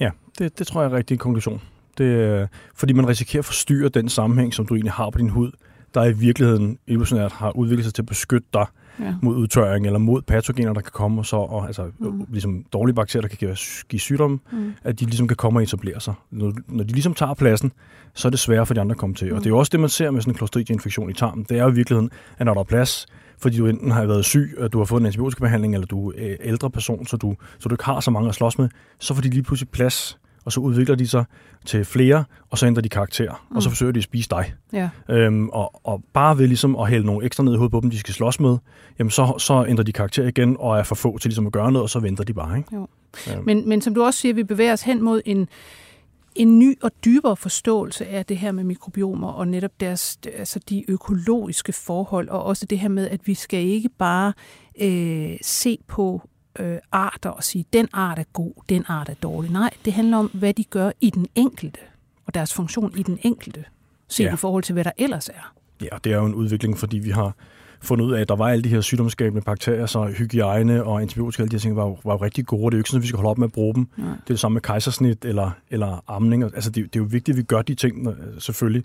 Ja, det, det tror jeg er en rigtig konklusion. Det, er, fordi man risikerer at forstyrre den sammenhæng, som du egentlig har på din hud, der i virkeligheden evolutionært har udviklet sig til at beskytte dig Ja. mod udtørring eller mod patogener, der kan komme, og så, og, altså Mm. ligesom dårlige bakterier, der kan give, give sygdomme, Mm. at de ligesom kan komme og etablere sig. Når, når de ligesom tager pladsen, så er det sværere for de andre at komme til. Mm. Og det er jo også det, man ser med sådan en Clostridia-infektion i tarmen. Det er jo i virkeligheden, at når der er plads, fordi du enten har været syg, og du har fået en antibiotikabehandling, eller du er ældre person, så du, så du ikke har så mange at slås med, så får de lige pludselig plads, og så udvikler de sig til flere, og så ændrer de karakter, mm. og så Mm. forsøger de at spise dig. Ja. Øhm, og, og bare ved ligesom at hælde nogle ekstra ned i hovedet på dem, de skal slås med, jamen så, så ændrer de karakter igen, og er for få til ligesom at gøre noget, og så venter de bare. Ikke? Jo. Øhm, Men, men som du også siger, vi bevæger os hen mod en, en ny og dybere forståelse af det her med mikrobiomer og netop deres, altså de økologiske forhold, og også det her med, at vi skal ikke bare øh, se på øh, arter og sige, den art er god, den art er dårlig. Nej, det handler om, hvad de gør i den enkelte, og deres funktion i den enkelte, set Ja. i forhold til, hvad der ellers er. Ja, det er jo en udvikling, fordi vi har fundet ud af, at der var alle de her sygdomsskabende bakterier, så hygiejne og antibiotika, alle de her ting, var jo, var jo rigtig gode. Det er jo ikke sådan, at vi skal holde op med at bruge dem. Nej. Det er det samme med kejsersnit eller, eller amning. Altså, det, det er jo vigtigt, at vi gør de ting, når- selvfølgelig.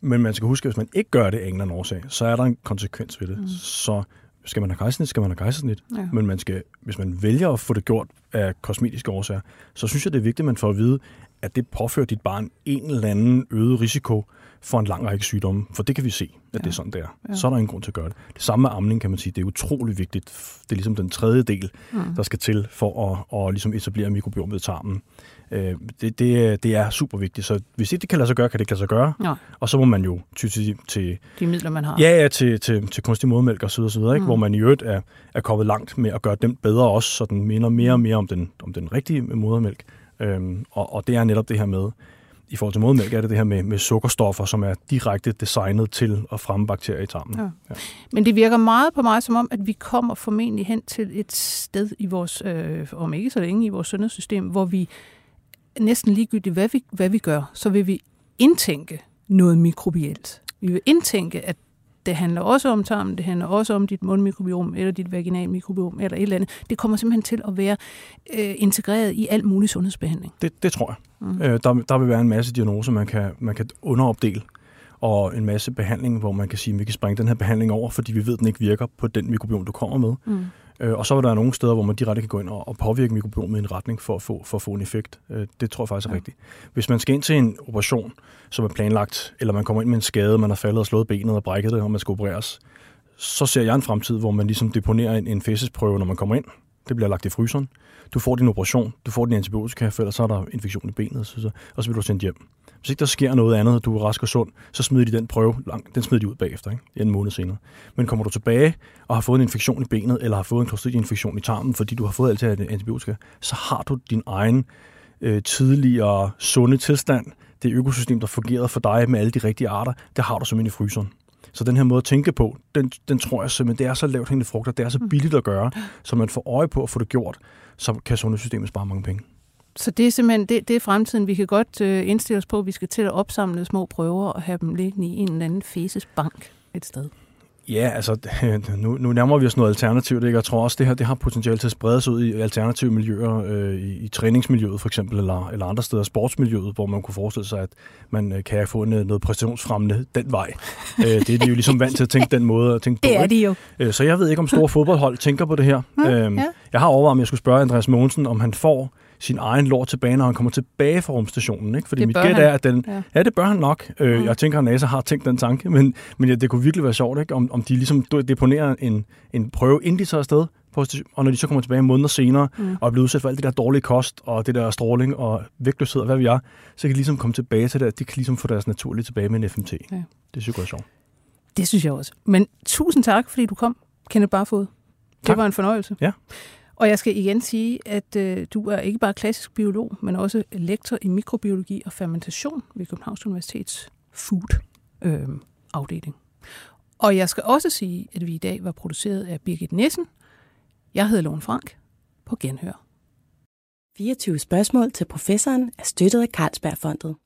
Men man skal huske, at hvis man ikke gør det af en eller anden årsag, så er der en konsekvens ved det. Mm. Så skal man have kejsersnit, skal man have kejsersnit. Ja. Men man skal, hvis man vælger at få det gjort af kosmetiske årsager, så synes jeg, det er vigtigt, at man får at vide, at det påfører dit barn en eller anden øget risiko for en lang række sygdomme. For det kan vi se, at ja. det er sådan, det er. Ja. Så er der ingen grund til at gøre det. Det samme med amning, kan man sige. Det er utrolig vigtigt. Det er ligesom den tredje del, Mm. der skal til for at, at ligesom etablere mikrobiomet i tarmen. Øh, Det, det, det er super vigtigt. Så hvis ikke det kan lade sig gøre, kan det ikke lade sig gøre. Ja, Og så må man jo ty til, til de midler, man har. Ja, ja, til, til, til kunstig modermælk og så videre, så videre ikke? Mm. hvor man i øvrigt er, er kommet langt med at gøre den bedre også, så den minder mere og mere om den, om den rigtige modermælk. Øhm, og, og det er netop det her med, i forhold til modermælk, er det det her med, med sukkerstoffer, som er direkte designet til at fremme bakterier i tarmen. Ja. Men det virker meget på mig som om, at vi kommer formentlig hen til et sted i vores, øh, om ikke så længe i vores sundhedssystem, hvor vi næsten ligegyldigt, hvad vi, hvad vi gør, så vil vi indtænke noget mikrobielt. Vi vil indtænke, at det handler også om tarmen, det handler også om dit mundmikrobiom, eller dit vaginalmikrobiom, eller et eller andet. Det kommer simpelthen til at være øh, integreret i al mulig sundhedsbehandling. Det, det tror jeg. Mm. Øh, der, der vil være en masse diagnoser, man kan, man kan underopdele, og en masse behandling, hvor man kan sige, at vi kan springe den her behandling over, fordi vi ved, at den ikke virker på den mikrobiom, du kommer med. Mm. Øh, og så vil der nogle steder, hvor man direkte kan gå ind og, og påvirke mikrobiomet i en retning for at få, for at få en effekt. Øh, det tror jeg faktisk er Ja. rigtigt. Hvis man skal ind til en operation, som er planlagt, eller man kommer ind med en skade, man har faldet og slået benet og brækket det, og man skal opereres, så ser jeg en fremtid, hvor man ligesom deponerer en, en fæsesprøve, når man kommer ind. Det bliver lagt i fryseren. Du får din operation, du får din antibiotika, for ellers så er der infektion i benet, så, så, og så bliver du sendt hjem. Hvis ikke der sker noget andet, og du er rask og sund, så smider de den prøve, lang, den smider de ud bagefter, ikke? en måned senere. Men kommer du tilbage og har fået en infektion i benet, eller har fået en klostridieinfektion i tarmen, fordi du har fået alt det antibiotika, så har du din egen øh, tidligere sunde tilstand, det økosystem, der fungerede for dig med alle de rigtige arter, det har du simpelthen i fryseren. Så den her måde at tænke på, den, den tror jeg simpelthen, det er så lavt hængende frugter, det er så billigt at gøre, så man får øje på at få det gjort, så kan sundhedssystemet spare mange penge. Så det er simpelthen det, det er fremtiden. Vi kan godt øh, indstille os på, at vi skal til at opsamle små prøver og have dem liggende i en eller anden fæsesbank et sted. Ja, altså nu, nu nærmer vi os noget alternativt, ikke? Jeg tror også, det her det har potentiale til at sprede sig ud i alternative miljøer, øh, i, i træningsmiljøet for eksempel, eller, eller andre steder, sportsmiljøet, hvor man kunne forestille sig, at man øh, kan få noget, noget præstationsfremmende den vej. øh, det er de jo ligesom vant til at tænke den måde at tænke på. Det er de jo. Øh, så jeg ved ikke, om store fodboldhold tænker på det her. Øhm, ja. Jeg har overvejet, om jeg skulle spørge Andreas Mogensen, om han får sin egen lort tilbage, når han kommer tilbage fra rumstationen. Ikke? Fordi Det mit gæt han. er, at den... Ja. Ja, det bør han nok. Øh, Mm. Jeg tænker, at NASA har tænkt den tanke, men, men ja, det kunne virkelig være sjovt, ikke? Om, om de ligesom deponerer en, en prøve, inden de tager afsted, på og når de så kommer tilbage måneder senere, mm. og er blevet udsat for alt det der dårlige kost, og det der stråling, og vægtløshed, og hvad vi er, så kan de ligesom komme tilbage til det, at de kan ligesom få deres naturlige tilbage med en FMT. Ja. Det synes jeg er sjovt. Det synes jeg også. Men tusind tak, fordi du kom, Kenneth Barfod. Det Tak. var en fornøjelse. Ja. Og jeg skal igen sige, at øh, du er ikke bare klassisk biolog, men også lektor i mikrobiologi og fermentation ved Københavns Universitets food øh, afdeling. Og jeg skal også sige, at vi i dag var produceret af Birgit Nissen. Jeg hedder Lone Frank. På genhør. 24 spørgsmål til professoren er støttet af Carlsbergfondet.